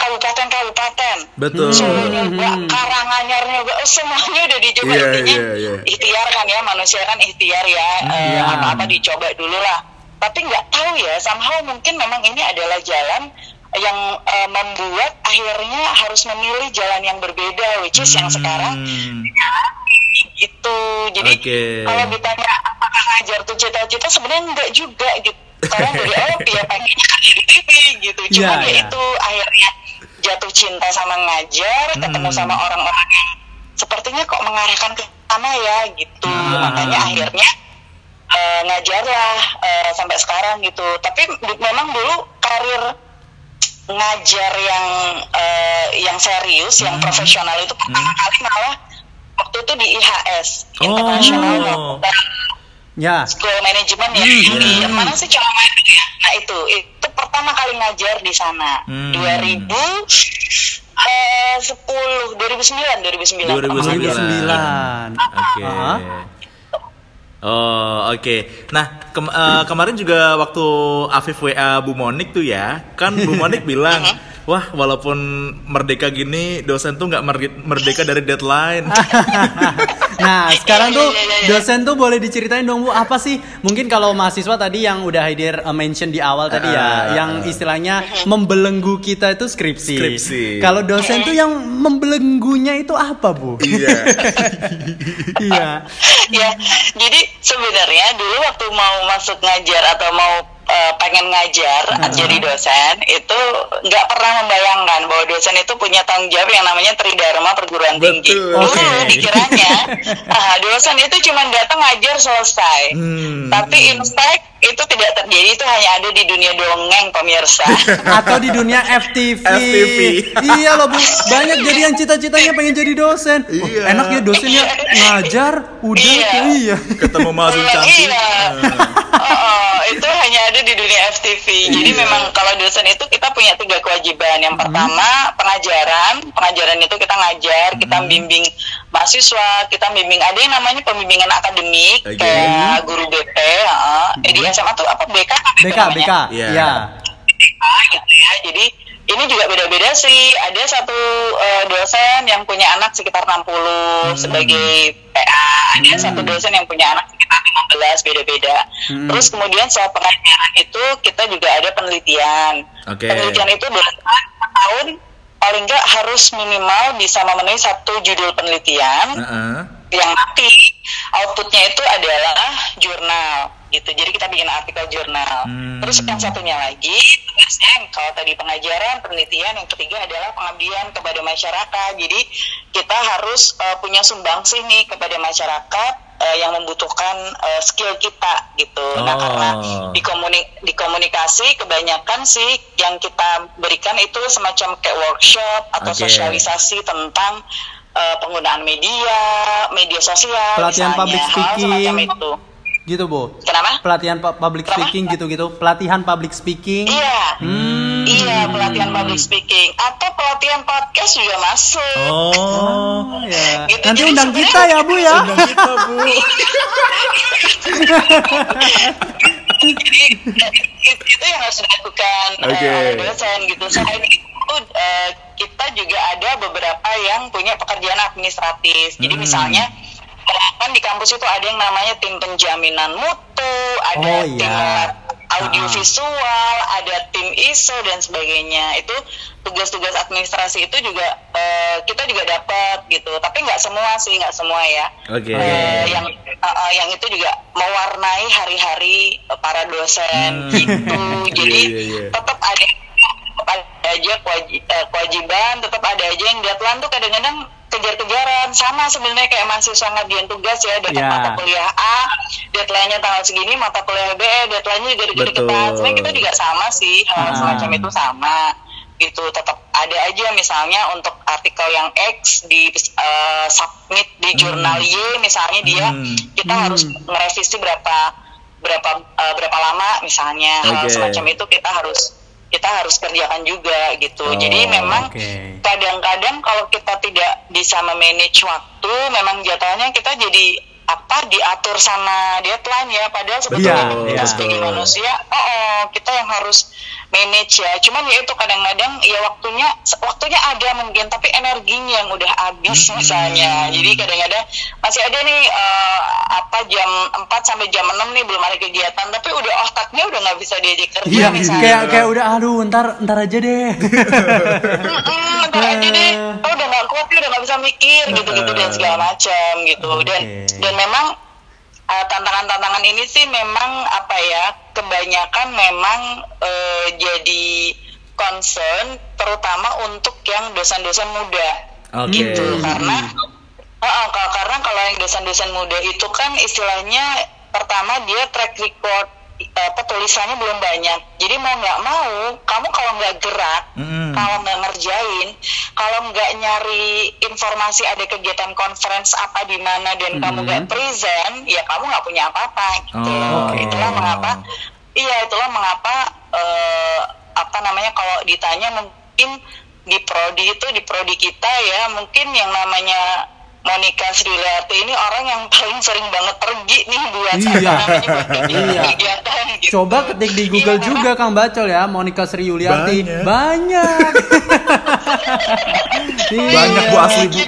kabupaten-kabupaten Betul. Nyoba, Karanganyar nyoba, oh, semuanya udah dicoba Iya, intinya iya, iya. ikhtiar kan ya manusia kan ikhtiar ya eh, Iya. apa-apa dicoba dulu lah. Tapi nggak tahu ya, somehow mungkin memang ini adalah jalan yang eh, membuat akhirnya harus memilih jalan yang berbeda, which is yang sekarang Hmm. itu. Jadi Oke. kalau ditanya apakah ngajar tuh cita-cita sebenarnya enggak juga gitu. Karena dari awal dia pengen kerja di TV gitu. Cuma Iya, ya iya. itu akhirnya jatuh cinta sama ngajar, ketemu Hmm. sama orang-orang yang sepertinya kok mengarahkan ke sana ya gitu Ah. makanya akhirnya eh, ngajarlah eh, sampai sekarang gitu tapi memang dulu karir ngajar yang eh, yang serius yang Hmm. profesional itu pertama kali malah waktu itu di IHS Oh. International Ya. School Management ya Hmm, di yang mana sih Colomadu ya nah itu itu pertama kali ngajar di sana Hmm. 2000 eh, 10 2009 2009 2009. 2009. Oke. Ah. Oh, oke. Nah, kem- eh, kemarin juga waktu Afif WA Bu Monik tuh ya, kan Bu Monik bilang, wah walaupun merdeka gini, dosen tuh nggak merdeka dari deadline. Nah, sekarang tuh Iya, iya, iya. dosen tuh boleh diceritain dong Bu, apa sih? Mungkin kalau mahasiswa tadi yang udah hadir uh, mention di awal tadi ya, ah, yang ah. istilahnya membelenggu kita itu skripsi. Skripsi. Kalau dosen tuh yang membelenggunya itu apa, Bu? Iya. iya. ya jadi sebenarnya dulu waktu mau masuk ngajar atau mau eh, pengen ngajar Uh-huh. jadi dosen itu nggak pernah membayangkan bahwa dosen itu punya tanggung jawab yang namanya tridharma perguruan tinggi Betul. dulu Oke. dikiranya ah, dosen itu cuma datang ngajar selesai Hmm. tapi insight itu tidak terjadi itu hanya ada di dunia dongeng pemirsa Atau di dunia FTV. FTV. iya loh, Bu. Banyak jadi yang cita-citanya pengen jadi dosen. Iya. enak ya dosennya ngajar, udah Iya. tuh, iya. Ketemu mahasiswa cantik. Iya. Oh, oh, itu hanya ada di dunia FTV. Jadi Iya. memang kalau dosen itu kita punya tiga kewajiban. Yang pertama pengajaran. Pengajaran itu kita ngajar, kita bimbing mahasiswa, kita bimbing ada yang namanya pembimbingan akademik Oke. kayak guru BP. heeh. Eh, di SMA tuh apa BK? BK, namanya? BK. Iya. Iya. BK gitu ya. Jadi ini juga beda-beda sih. Ada satu eh, dosen yang punya anak sekitar 60 sebagai PA. Ada satu dosen yang punya anak sekitar 15 beda-beda. Hmm. Terus kemudian setelah pengajaran itu kita juga ada penelitian. Oke. Penelitian itu per tahun paling nggak harus minimal bisa memenuhi satu judul penelitian Heeh. yang nanti outputnya itu adalah jurnal gitu jadi kita bikin artikel jurnal Hmm. terus yang satunya lagi tugasnya yang kalau tadi pengajaran penelitian yang ketiga adalah pengabdian kepada masyarakat jadi kita harus eh, punya sumbangsih nih kepada masyarakat eh, yang membutuhkan eh, skill kita gitu nah Oh. karena di komuni- di komunikasi kebanyakan sih yang kita berikan itu semacam kayak workshop atau Oke. sosialisasi tentang eh, penggunaan media, media sosial, Pelatihan misalnya, public hal semacam speaking. itu. Gitu, Bu. Kenapa? Pelatihan pu- public Kenapa? speaking gitu-gitu. Pelatihan public speaking. Iya, Hmm. iya pelatihan public speaking atau pelatihan podcast juga masuk. Oh. Oh, ya. Gitu, Nanti jadi undang kita ya, Bu ya. Undang kita, Bu. Jadi itu, itu yang harus dilakukan eh, Oke. oleh dosen gitu. Selain itu eh, kita juga ada beberapa yang punya pekerjaan administratif. Jadi Hmm. misalnya kan di kampus itu ada yang namanya tim penjaminan mutu, ada Oh, tim iya. audio Ah. visual, ada tim ISO dan sebagainya. Itu tugas-tugas administrasi itu juga eh, kita juga dapat gitu. Tapi nggak semua sih, nggak semua ya. Oke. Eh, yang uh, uh, yang itu juga mewarnai hari-hari uh, para dosen Hmm. gitu. Jadi Iya, iya, iya. tetap ada tetap ada aja kewaji- kewajiban, tetap ada aja yang deadline tuh kadang-kadang kejar-kejaran sama sebenarnya kayak mahasiswa ngerjain tugas ya dapat Ya. mata kuliah A deadline-nya tanggal segini mata kuliah B deadline-nya juga deket-deketan sebenarnya kita juga sama sih hal Ah. semacam itu sama gitu tetap ada aja misalnya untuk artikel yang X di eh, submit di jurnal Y misalnya dia Hmm. kita Hmm. harus merevisi berapa berapa eh, berapa lama misalnya hal Oke. semacam itu kita harus kita harus kerjakan juga gitu Oh, jadi memang Oke. kadang-kadang kalau kita tidak bisa memanage waktu memang jatuhnya kita jadi apa diatur sama deadline ya padahal sebetulnya Iya, kita iya. sebagai manusia oh, oh, kita yang harus manage ya cuman ya itu kadang-kadang ya waktunya waktunya ada mungkin tapi energinya yang udah habis Hmm. misalnya jadi kadang-kadang masih ada nih eh, apa jam 4 sampai jam 6 nih belum ada kegiatan tapi udah otaknya udah nggak bisa diajak kerja Iya, misalnya kayak kayak udah aduh, ntar ntar aja deh. Ntar aja deh oh udah gak kuat udah gak bisa mikir gitu-gitu dan segala macam gitu dan Oke. dan memang uh, tantangan-tantangan ini sih memang apa ya kebanyakan memang uh, jadi concern terutama untuk yang dosen-dosen muda Oke. gitu karena Heeh, ka- karena kalau yang dosen-dosen muda itu kan istilahnya pertama dia track record apa tulisannya belum banyak. Jadi mau nggak mau, kamu kalau nggak gerak, Mm-mm. kalau nggak ngerjain, kalau nggak nyari informasi ada kegiatan conference apa di mana dan kamu nggak present, ya kamu nggak punya apa-apa. Gitu. Oh, oke. Itulah mengapa, iya itulah mengapa eh, apa namanya kalau ditanya mungkin di prodi itu di prodi kita ya mungkin yang namanya Monica Sriwilati ini orang yang paling sering banget pergi nih buat Iya. kegiatan, Iya. kegiatan gitu. Coba ketik di Google Iya, juga Kang Bacol ya, Monica Sri. Banyak. Banyak. Iya. Banyak, Bu, asli, Bu.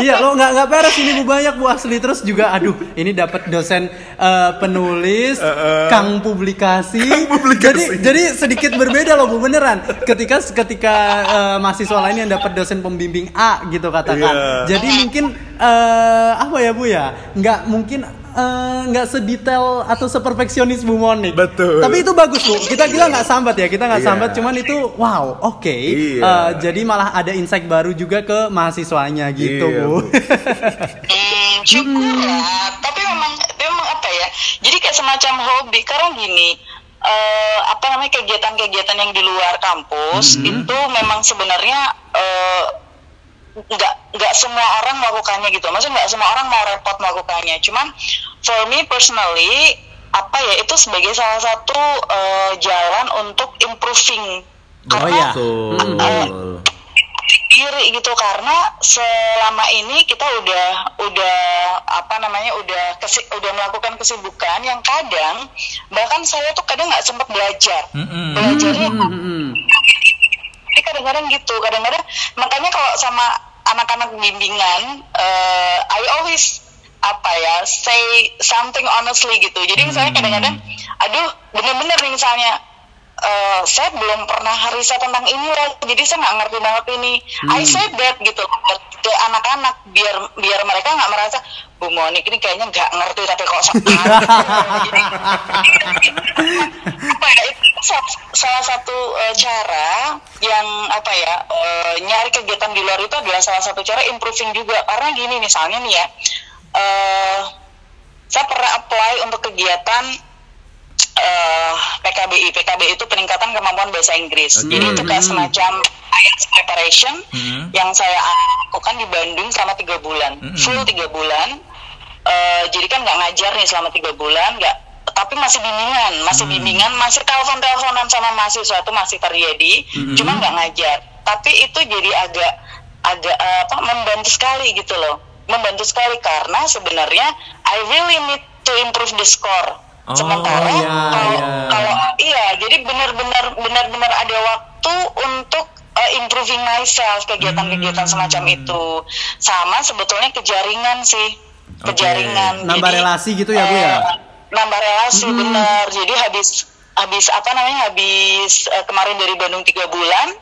Ya. Iya, lo nggak nggak beres ini bu banyak bu asli terus juga, aduh, ini dapat dosen eh, penulis, kang publikasi. publikasi. Jadi jadi sedikit berbeda loh bu beneran. Ketika ketika eh, mahasiswa lain yang dapat dosen pembimbing A gitu katakan. Iya. Jadi mungkin eh, apa ya bu ya, nggak mungkin eh, nggak sedetail atau seperfeksionis Bu Monik. Betul. Tapi itu bagus bu. Kita kita nggak sambat ya, kita nggak Iya. sambat. Cuman itu wow, oke. Iya. Eh, jadi malah ada insight baru juga ke mahasiswanya gitu Iya, bu. Hmm, syukur lah. Tapi memang, memang apa ya? Jadi kayak semacam hobi. Karena gini, eh, apa namanya kegiatan-kegiatan yang di luar kampus itu memang sebenarnya eh, nggak nggak semua orang melakukannya gitu. Maksudnya nggak semua orang mau repot melakukannya. Cuman for me personally apa ya itu sebagai salah satu eh, jalan untuk improving. Oh ya. Betul. diri gitu karena selama ini kita udah udah apa namanya udah kesi, udah melakukan kesibukan yang kadang bahkan saya tuh kadang nggak sempat belajar Mm-mm. belajarnya Hmm, jadi kadang-kadang gitu. Kadang-kadang makanya kalau sama anak-anak bimbingan eh, I always apa ya say something honestly gitu. Jadi misalnya kadang-kadang aduh bener-bener nih misalnya eh, saya belum pernah riset tentang ini loh jadi saya nggak ngerti banget ini. I said that gitu ke anak-anak biar biar mereka nggak merasa Bu Monik ini kayaknya nggak ngerti tapi kok sok tahu." Jadi, apa ya itu sa- salah satu eh, cara yang apa ya eh, nyari kegiatan di luar itu adalah salah satu cara improving juga. Karena gini misalnya nih ya eh saya pernah apply untuk kegiatan eh PKBI PKBI itu peningkatan kemampuan bahasa Inggris. Oke. jadi itu kayak semacam IELTS preparation Mhm. yang saya lakukan di Bandung selama tiga bulan. Mhm. full tiga bulan. Eh, jadi kan nggak ngajar nih selama tiga bulan nggak tapi masih bimbingan masih bimbingan masih telepon teleponan sama mahasiswa itu masih terjadi cuma nggak ngajar. Tapi itu jadi agak agak eh, apa membantu sekali gitu loh. Membantu sekali karena sebenarnya I really need to improve the score Oh, sementara iya, kalau iya. kalau iya jadi benar-benar benar-benar ada waktu untuk uh, improving myself kegiatan-kegiatan Hmm. semacam itu sama sebetulnya kejaringan sih kejaringan Nambah relasi gitu ya, Bu, ya? eh, nambah relasi Hmm. benar jadi habis habis apa namanya habis eh, kemarin dari Bandung tiga bulan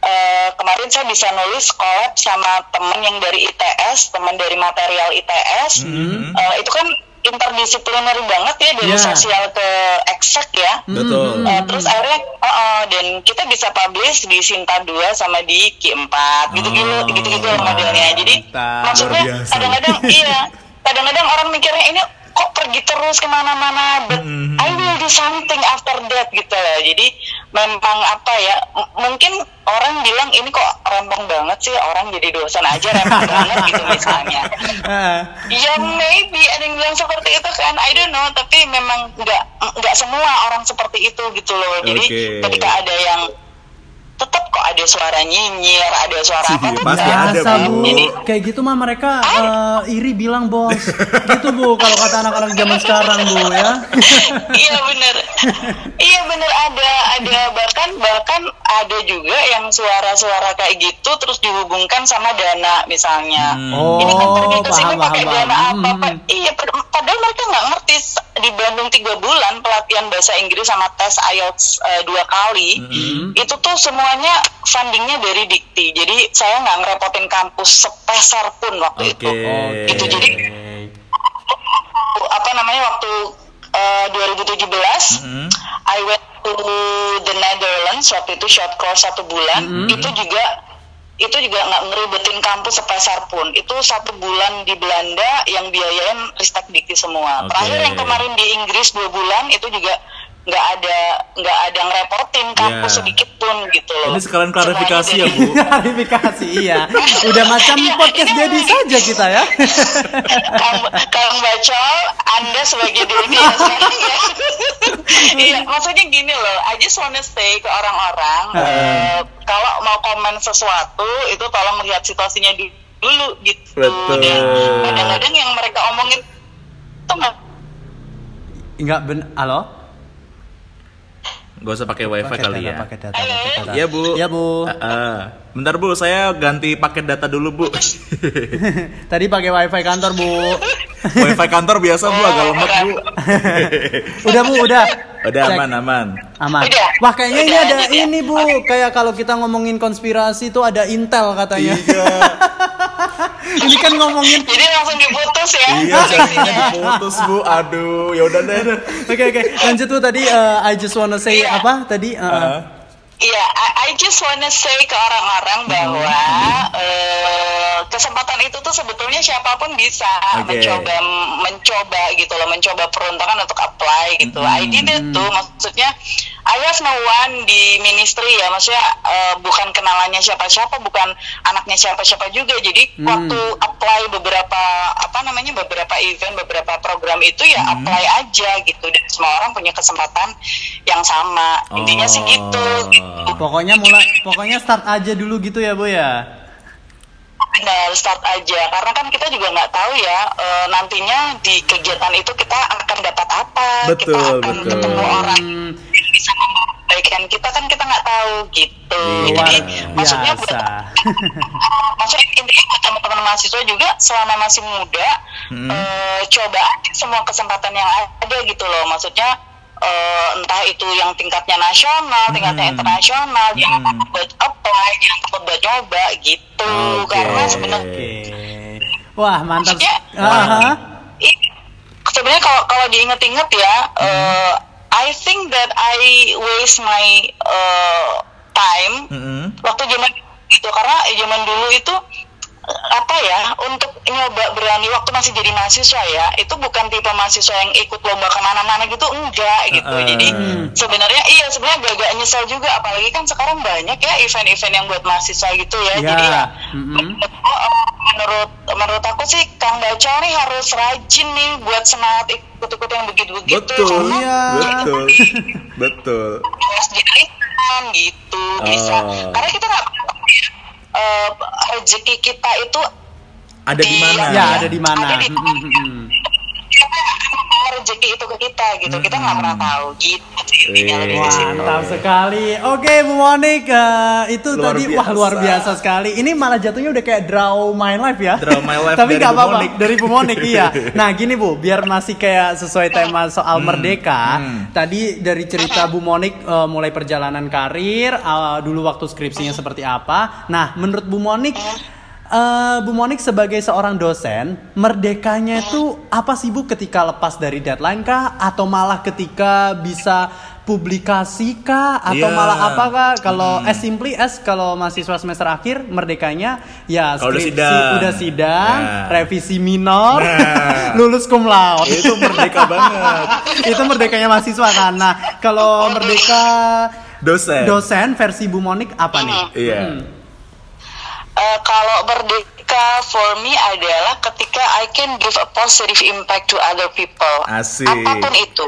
eh, kemarin saya bisa nulis collab sama temen yang dari ITS teman dari material ITS Mhm. Eh, itu kan interdisipliner banget ya dari Iya. sosial ke eksak ya Betul. Eh, terus akhirnya oh, oh, dan kita bisa publish di Sinta 2 sama di Q4 gitu-gitu Oh, gitu-gitu loh modelnya. Jadi mantap. maksudnya kadang-kadang iya, kadang-kadang orang mikirnya ini kok pergi terus ke mana-mana, but Mhm. I will do something after that gitu loh. Jadi memang apa ya, mungkin orang bilang ini kok rempong banget sih orang jadi dosen aja rempong banget gitu misalnya. Ya maybe ada yang bilang seperti itu kan, I don't know. Tapi memang nggak nggak semua orang seperti itu gitu loh. Jadi Oke. ketika ada yang tetap kok ada suara nyinyir, ada suara apa Iya, tuh pasti nggak. ada, Biasa, Bu. Jadi- Kayak gitu mah mereka eh, iri bilang bos. gitu bu, kalau kata anak-anak zaman sekarang bu ya. iya bener, iya bener ada ada bahkan bahkan ada juga yang suara-suara kayak gitu terus dihubungkan sama dana misalnya. Hmm. Oh, Ini kan pergi ke sini paham, pakai paham, dana paham. apa apa. Hmm. Iya, pad- padahal mereka nggak ngerti di Bandung tiga bulan pelatihan bahasa Inggris sama tes IELTS eh, dua kali. Hmm. Itu tuh semuanya fundingnya dari Dikti. Jadi saya nggak ngerepotin kampus sepeser pun waktu Oke. itu. Itu jadi apa namanya waktu eh, 2017 Mhm. I went to the Netherlands waktu itu short course satu bulan Mhm. itu juga itu juga nggak ngeribetin kampus sepeser pun. Itu satu bulan di Belanda yang biayain Ristek Dikti semua. Oke. Terakhir yang kemarin di Inggris dua bulan itu juga nggak ada nggak ada ngerepotin kampus Iya. sedikit pun gitu loh. Ini sekalian klarifikasi ya, Bu. Klarifikasi iya. Udah macam podcast jadi saja kita ya. Kang, Kang Bacol, Anda sebagai diri ya ya. Iya, maksudnya gini loh, I just wanna say ke orang-orang, eh, kalau mau komen sesuatu itu tolong melihat situasinya di- dulu gitu. Betul. Dan kadang-kadang yang mereka omongin itu nggak Enggak ben halo? Gak usah pakai wifi Pakai kali data, ya. pakai data, Halo. pakai data. Iya bu. Iya, Bu. Ah, ah. Bentar bu, saya ganti paket data dulu bu. Tadi pakai wifi kantor, Bu. wifi kantor biasa bu, agak lemot bu. udah, Bu, udah. Udah Cek. aman aman. Aman. Udah. Wah, kayaknya ini ada ya. ini, Bu. Kayak kalau kita ngomongin konspirasi tuh ada intel katanya. Iya. ini kan ngomongin jadi langsung diputus ya. iya, jadinya diputus bu. Aduh, ya udah deh. Oke oke lanjut tuh tadi eh, I just wanna say Iya. apa tadi eh, Ah. Iya, I, I just wanna say ke orang-orang bahwa eh, kesempatan itu tuh sebetulnya siapa pun bisa Oke. mencoba mencoba gitu loh, mencoba peruntungan untuk apply gitu. I did it tuh, maksudnya I have no one di ministry ya, maksudnya eh, bukan kenalannya siapa-siapa, bukan anaknya siapa-siapa juga. Jadi waktu apply beberapa apa namanya beberapa event, beberapa program itu ya apply aja gitu. Dan semua orang punya kesempatan yang sama. Intinya sih gitu. gitu. Pokoknya mulai pokoknya start aja dulu gitu ya bu ya Benar, start aja. Karena kan kita juga nggak tahu ya eh, nantinya di kegiatan itu kita akan dapat apa. kita Betul, akan betul. ketemu orang bisa kita kan kita nggak tahu gitu. Iya. luar Jadi maksudnya buat biasa maksudnya intinya buat teman-teman mahasiswa juga selama masih muda Hmm. eh, coba aja semua kesempatan yang ada gitu loh maksudnya eh, entah itu yang tingkatnya nasional tingkatnya Hmm. internasional jangan Hmm. takut buat apply jangan takut buat nyoba gitu Oke. karena sebenarnya oke wah mantap Maksudnya, i- sebenarnya kalau kalau diinget-inget ya eh, I think that I waste my eh, time Mm-mm. waktu zaman itu karena zaman dulu itu apa ya untuk nyoba berani waktu masih jadi mahasiswa ya itu bukan tipe mahasiswa yang ikut lomba ke mana-mana gitu enggak gitu Uh-uh. jadi sebenarnya iya sebenarnya agak-agak nyesel juga apalagi kan sekarang banyak ya event-event yang buat mahasiswa gitu ya Ya, jadi ya mm-mm. menurut menurut aku sih Kang Baca nih harus rajin nih buat semangat ikut-ikut yang begitu-begitu Betul. karena Iya. Betul. Betul. harus jaringan gitu bisa Oh. karena kita nggak ya, eh, rezeki kita itu Ada di mana? ya ada di mana Ada di- Mm, mm, mm, mm. siapa yang akan membawa rezeki itu ke kita gitu kita nggak pernah tahu gitu intinya lebih ke. Mantap sekali. Oke, Bu Monik, eh, itu Luar tadi wah biasa. luar biasa sekali. Ini malah jatuhnya udah kayak draw my life ya. Draw my life Tapi dari nggak Bu apa-apa Monik. dari Bu Monik iya. Nah gini Bu, biar masih kayak sesuai tema soal merdeka. hmm. Tadi dari cerita Bu Monik eh, mulai perjalanan karir, eh, dulu waktu skripsinya seperti apa. Nah menurut Bu Monik. Eh, Bu Monik sebagai seorang dosen, merdekanya itu apa sih Bu ketika lepas dari deadline kah? Atau malah ketika bisa publikasi kah? Atau Iya. malah apa kah? Kalau as simply as kalau mahasiswa semester akhir merdekanya ya Kalau udah skripsi sidang. udah sidang, Nah. revisi minor, Nah. lulus cum laude. Itu merdeka banget. itu merdekanya mahasiswa kan. Nah, kalau merdeka Dosen. dosen versi Bu Monik apa nih? Iya. Eh, kalau merdeka for me adalah ketika I can give a positive impact to other people. Asik. Apa pun itu.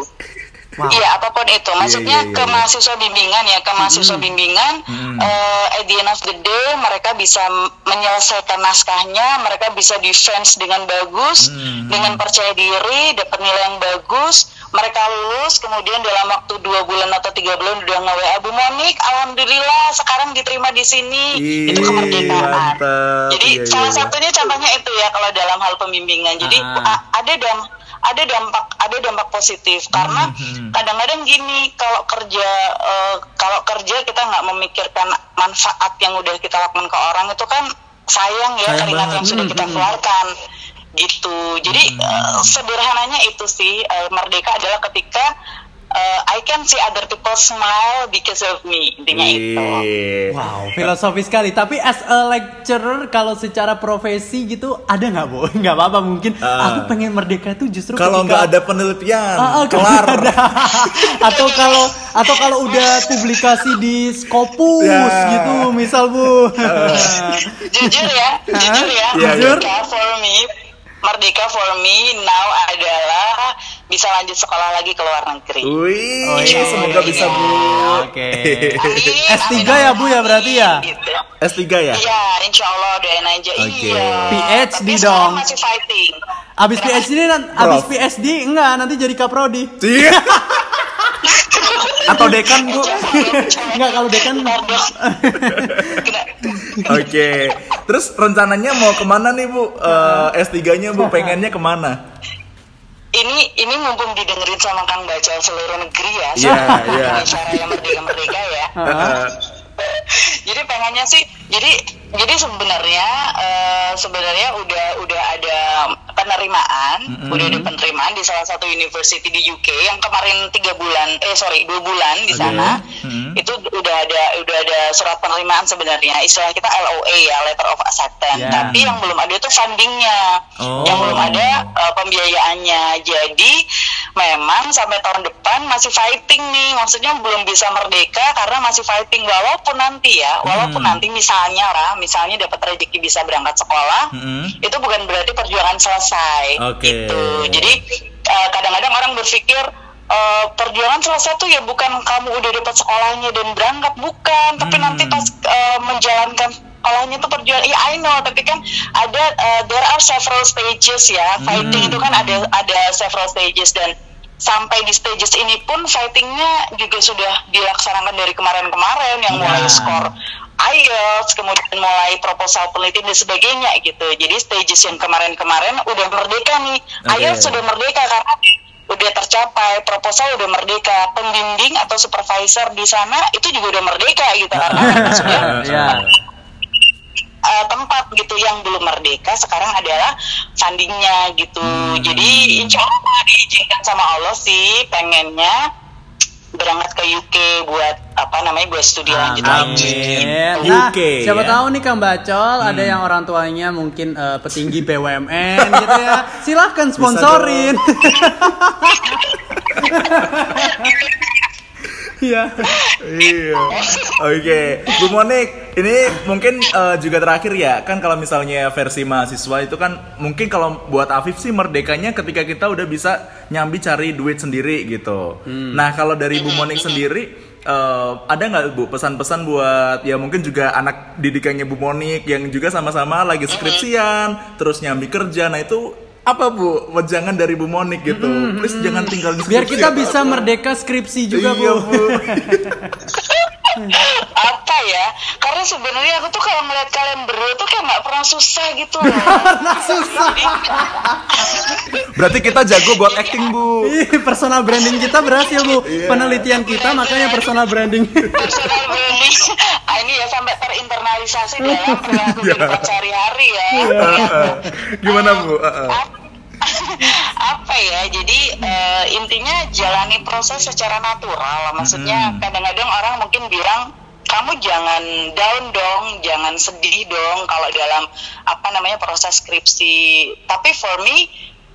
Wow. Iya, apa pun itu. Maksudnya iya, ke iya. mahasiswa bimbingan ya, ke mahasiswa bimbingan Mm. eh, at the end of the day mereka bisa menyelesaikan naskahnya, mereka bisa defense dengan bagus, Mm. dengan percaya diri, dapat nilai yang bagus. Mereka lulus, kemudian dalam waktu dua bulan atau tiga bulan udah nge WA Bu Monik, alhamdulillah sekarang diterima di sini. Ih, itu kemerdekaan. mantap. Jadi Iya, salah iya, iya. satunya contohnya itu ya kalau dalam hal pembimbingan. Jadi Ah. ada dam ada dampak ada dampak positif karena Mhm. kadang-kadang gini kalau kerja eh, kalau kerja kita nggak memikirkan manfaat yang udah kita lakukan ke orang itu kan sayang ya Sayang keringat banget. yang sudah kita keluarkan gitu. Jadi eh, sederhananya itu sih eh, merdeka adalah ketika uh, I can see other people smile because of me intinya itu Wih. Wow, filosofis sekali. Tapi as a lecturer, kalau secara profesi gitu, ada nggak bu? Nggak apa-apa mungkin. Ah. Aku pengen merdeka tuh justru Kalau nggak ada penelitian, ah, kalau kelar. ada. atau kalau atau kalau udah publikasi di Scopus Ya. gitu, misal bu. jujur ya jujur ya Iya, iya. merdeka for me merdeka for me now adalah bisa lanjut sekolah lagi ke luar negeri Wih, Oh, iya. semoga bisa bu. Oke. Amin, S3 amin, ya, Bu, ya, berarti ya? gitu. S3 ya? Iya, insya Allah doain aja. Oke. Iya. PhD Tapi dong. masih fighting. Abis PhD nan- Prof. abis PhD enggak nanti jadi kaprodi. Iya. Atau dekan bu? Enggak kalau dekan Oke. Terus rencananya mau ke mana nih bu? Eh, S3-nya bu pengennya ke mana? ini ini mumpung didengerin sama Kang Bacal seluruh negeri ya. Iya, soal iya. Bicara yang merdeka-merdeka ya. Jadi pengennya sih jadi jadi sebenarnya eh, sebenarnya udah udah ada penerimaan udah ada penerimaan di salah satu university di UK yang kemarin tiga bulan eh sorry dua bulan di sana. Mhm. itu udah ada udah ada surat penerimaan sebenarnya. Istilah kita LOA ya letter of acceptance. Ya. tapi yang belum ada itu fundingnya. Oh. yang belum ada eh, pembiayaannya. Jadi memang sampai tahun depan masih fighting nih maksudnya belum bisa merdeka karena masih fighting walaupun nanti ya walaupun Hmm. nanti misalnya lah misalnya dapat rezeki bisa berangkat sekolah Mm-mm. itu bukan berarti perjuangan selesai Oke. gitu jadi eh, kadang-kadang orang berpikir eh, perjuangan selesai tuh ya bukan kamu udah dapat sekolahnya dan berangkat bukan tapi Hmm. nanti pas eh, menjalankan sekolahnya tuh perjuangan ya I know tapi kan ada eh, there are several stages ya fighting Hmm. itu kan ada ada several stages dan sampai di stages ini pun fightingnya juga sudah dilaksanakan dari kemarin-kemarin yang mulai Ya. skor IELTS, kemudian mulai proposal penelitian dan sebagainya gitu. Jadi stages yang kemarin-kemarin udah merdeka nih. Oke. IELTS sudah merdeka karena udah tercapai, proposal udah merdeka, pembimbing atau supervisor di sana itu juga udah merdeka gitu karena sudah Ya. Uh, tempat gitu yang belum merdeka sekarang adalah fundingnya gitu. Jadi insya Allah diizinkan sama Allah sih pengennya berangkat ke UK buat apa namanya buat studi lanjut lagi. Amin. Nah, UK, siapa ya. tahu nih Kang Bacol ada yang orang tuanya mungkin eh, petinggi BUMN gitu ya. Silahkan sponsorin. Iya. Iya. Oke, Bu Monik, ini mungkin eh, juga terakhir ya. Kan kalau misalnya versi mahasiswa itu kan mungkin kalau buat Afif sih merdekanya ketika kita udah bisa nyambi cari duit sendiri gitu. Nah, kalau dari Bu Monik sendiri eh, ada nggak Bu pesan-pesan buat ya mungkin juga anak didikannya Bu Monik yang juga sama-sama lagi skripsian, terus nyambi kerja. Nah, itu apa Bu? Jangan dari Bu Monik gitu. Please jangan tinggal di Biar skripsi kita ya, bisa Bu. merdeka skripsi juga, Iya, Bu. apa ya? Karena sebenarnya aku tuh kalau ngeliat kalian berdua tuh kayak nggak pernah susah gitu loh. Pernah susah. Berarti kita jago buat acting, Bu. Ih, personal branding kita berhasil, Bu. Iya. Penelitian kita makanya personal branding. personal branding ah, ini ya sampai terinternalisasi dalam perilaku kehidupan sehari-hari ya. Gimana, Bu? Uh, uh. Ap- apa ya jadi eh, intinya jalani proses secara natural. Maksudnya kadang-kadang orang mungkin bilang kamu jangan down dong jangan sedih dong kalau dalam apa namanya proses skripsi. Tapi for me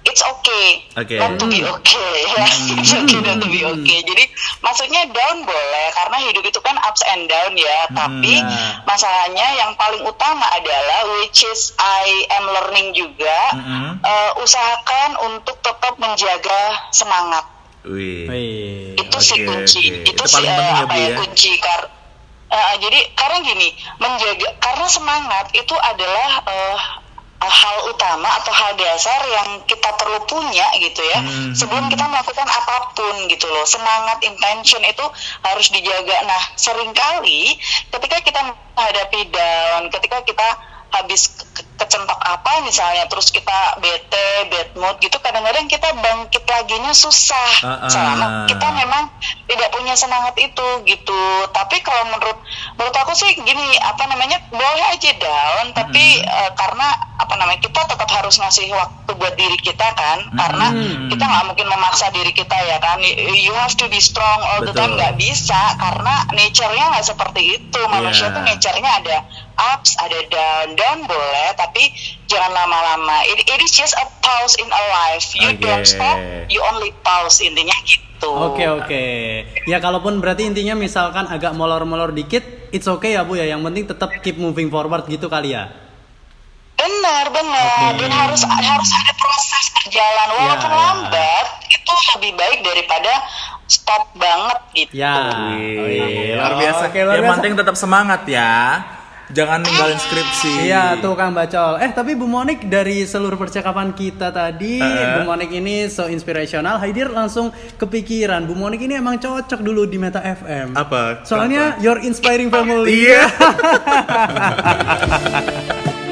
it's okay Oke. not to be okay ya it's okay not to be okay jadi maksudnya down boleh karena hidup itu kan ups and down ya tapi Nah. masalahnya yang paling utama adalah which is I am learning juga Mm-mm. eh, usahakan untuk tetap menjaga semangat Wih. Wih. itu sih Oke, kunci oke. itu, Itu sih paling eh, penting ya, apa ya, ya? kunci kar eh, jadi karena gini menjaga karena semangat itu adalah eh, hal utama atau hal dasar yang kita perlu punya gitu ya Hmm. sebelum kita melakukan apa pun gitu loh. Semangat intention itu harus dijaga. Nah sering kali ketika kita menghadapi down ketika kita habis ke- kecentok apa misalnya terus kita bete bad mood gitu kadang-kadang kita bangkit laginya susah. Ah, ah. selama kita memang tidak punya semangat itu gitu. Tapi kalau menurut menurut aku sih gini apa namanya boleh aja down tapi eh, karena apa namanya kita tetap harus ngasih waktu buat diri kita kan karena kita nggak mungkin memaksa diri kita ya kan you have to be strong all the time nggak bisa karena nature-nya nggak seperti itu manusia Iya. tuh nature-nya ada ups ada down down boleh tapi jangan lama-lama it, it is just a pause in a life you Oke. don't stop you only pause intinya gitu Oke oke. Ya kalaupun berarti intinya misalkan agak molor-molor dikit, it's okay ya Bu ya. Yang penting tetap keep moving forward gitu kali ya. Benar, benar. Dan harus harus ada proses berjalan walaupun Ya. lambat itu lebih baik daripada stop banget gitu. Ya. Wih, Oh, iya. luar biasa. Oke, luar Yang biasa. penting tetap semangat ya. Jangan ninggalin skripsi. Iya tuh Kang Bacol. Eh tapi Bu Monik dari seluruh percakapan kita tadi, Eh. Bu Monik ini so inspirational. Haidir langsung kepikiran Bu Monik ini emang cocok dulu di Meta FM. Apa? Soalnya Kenapa? your inspiring family. Iya.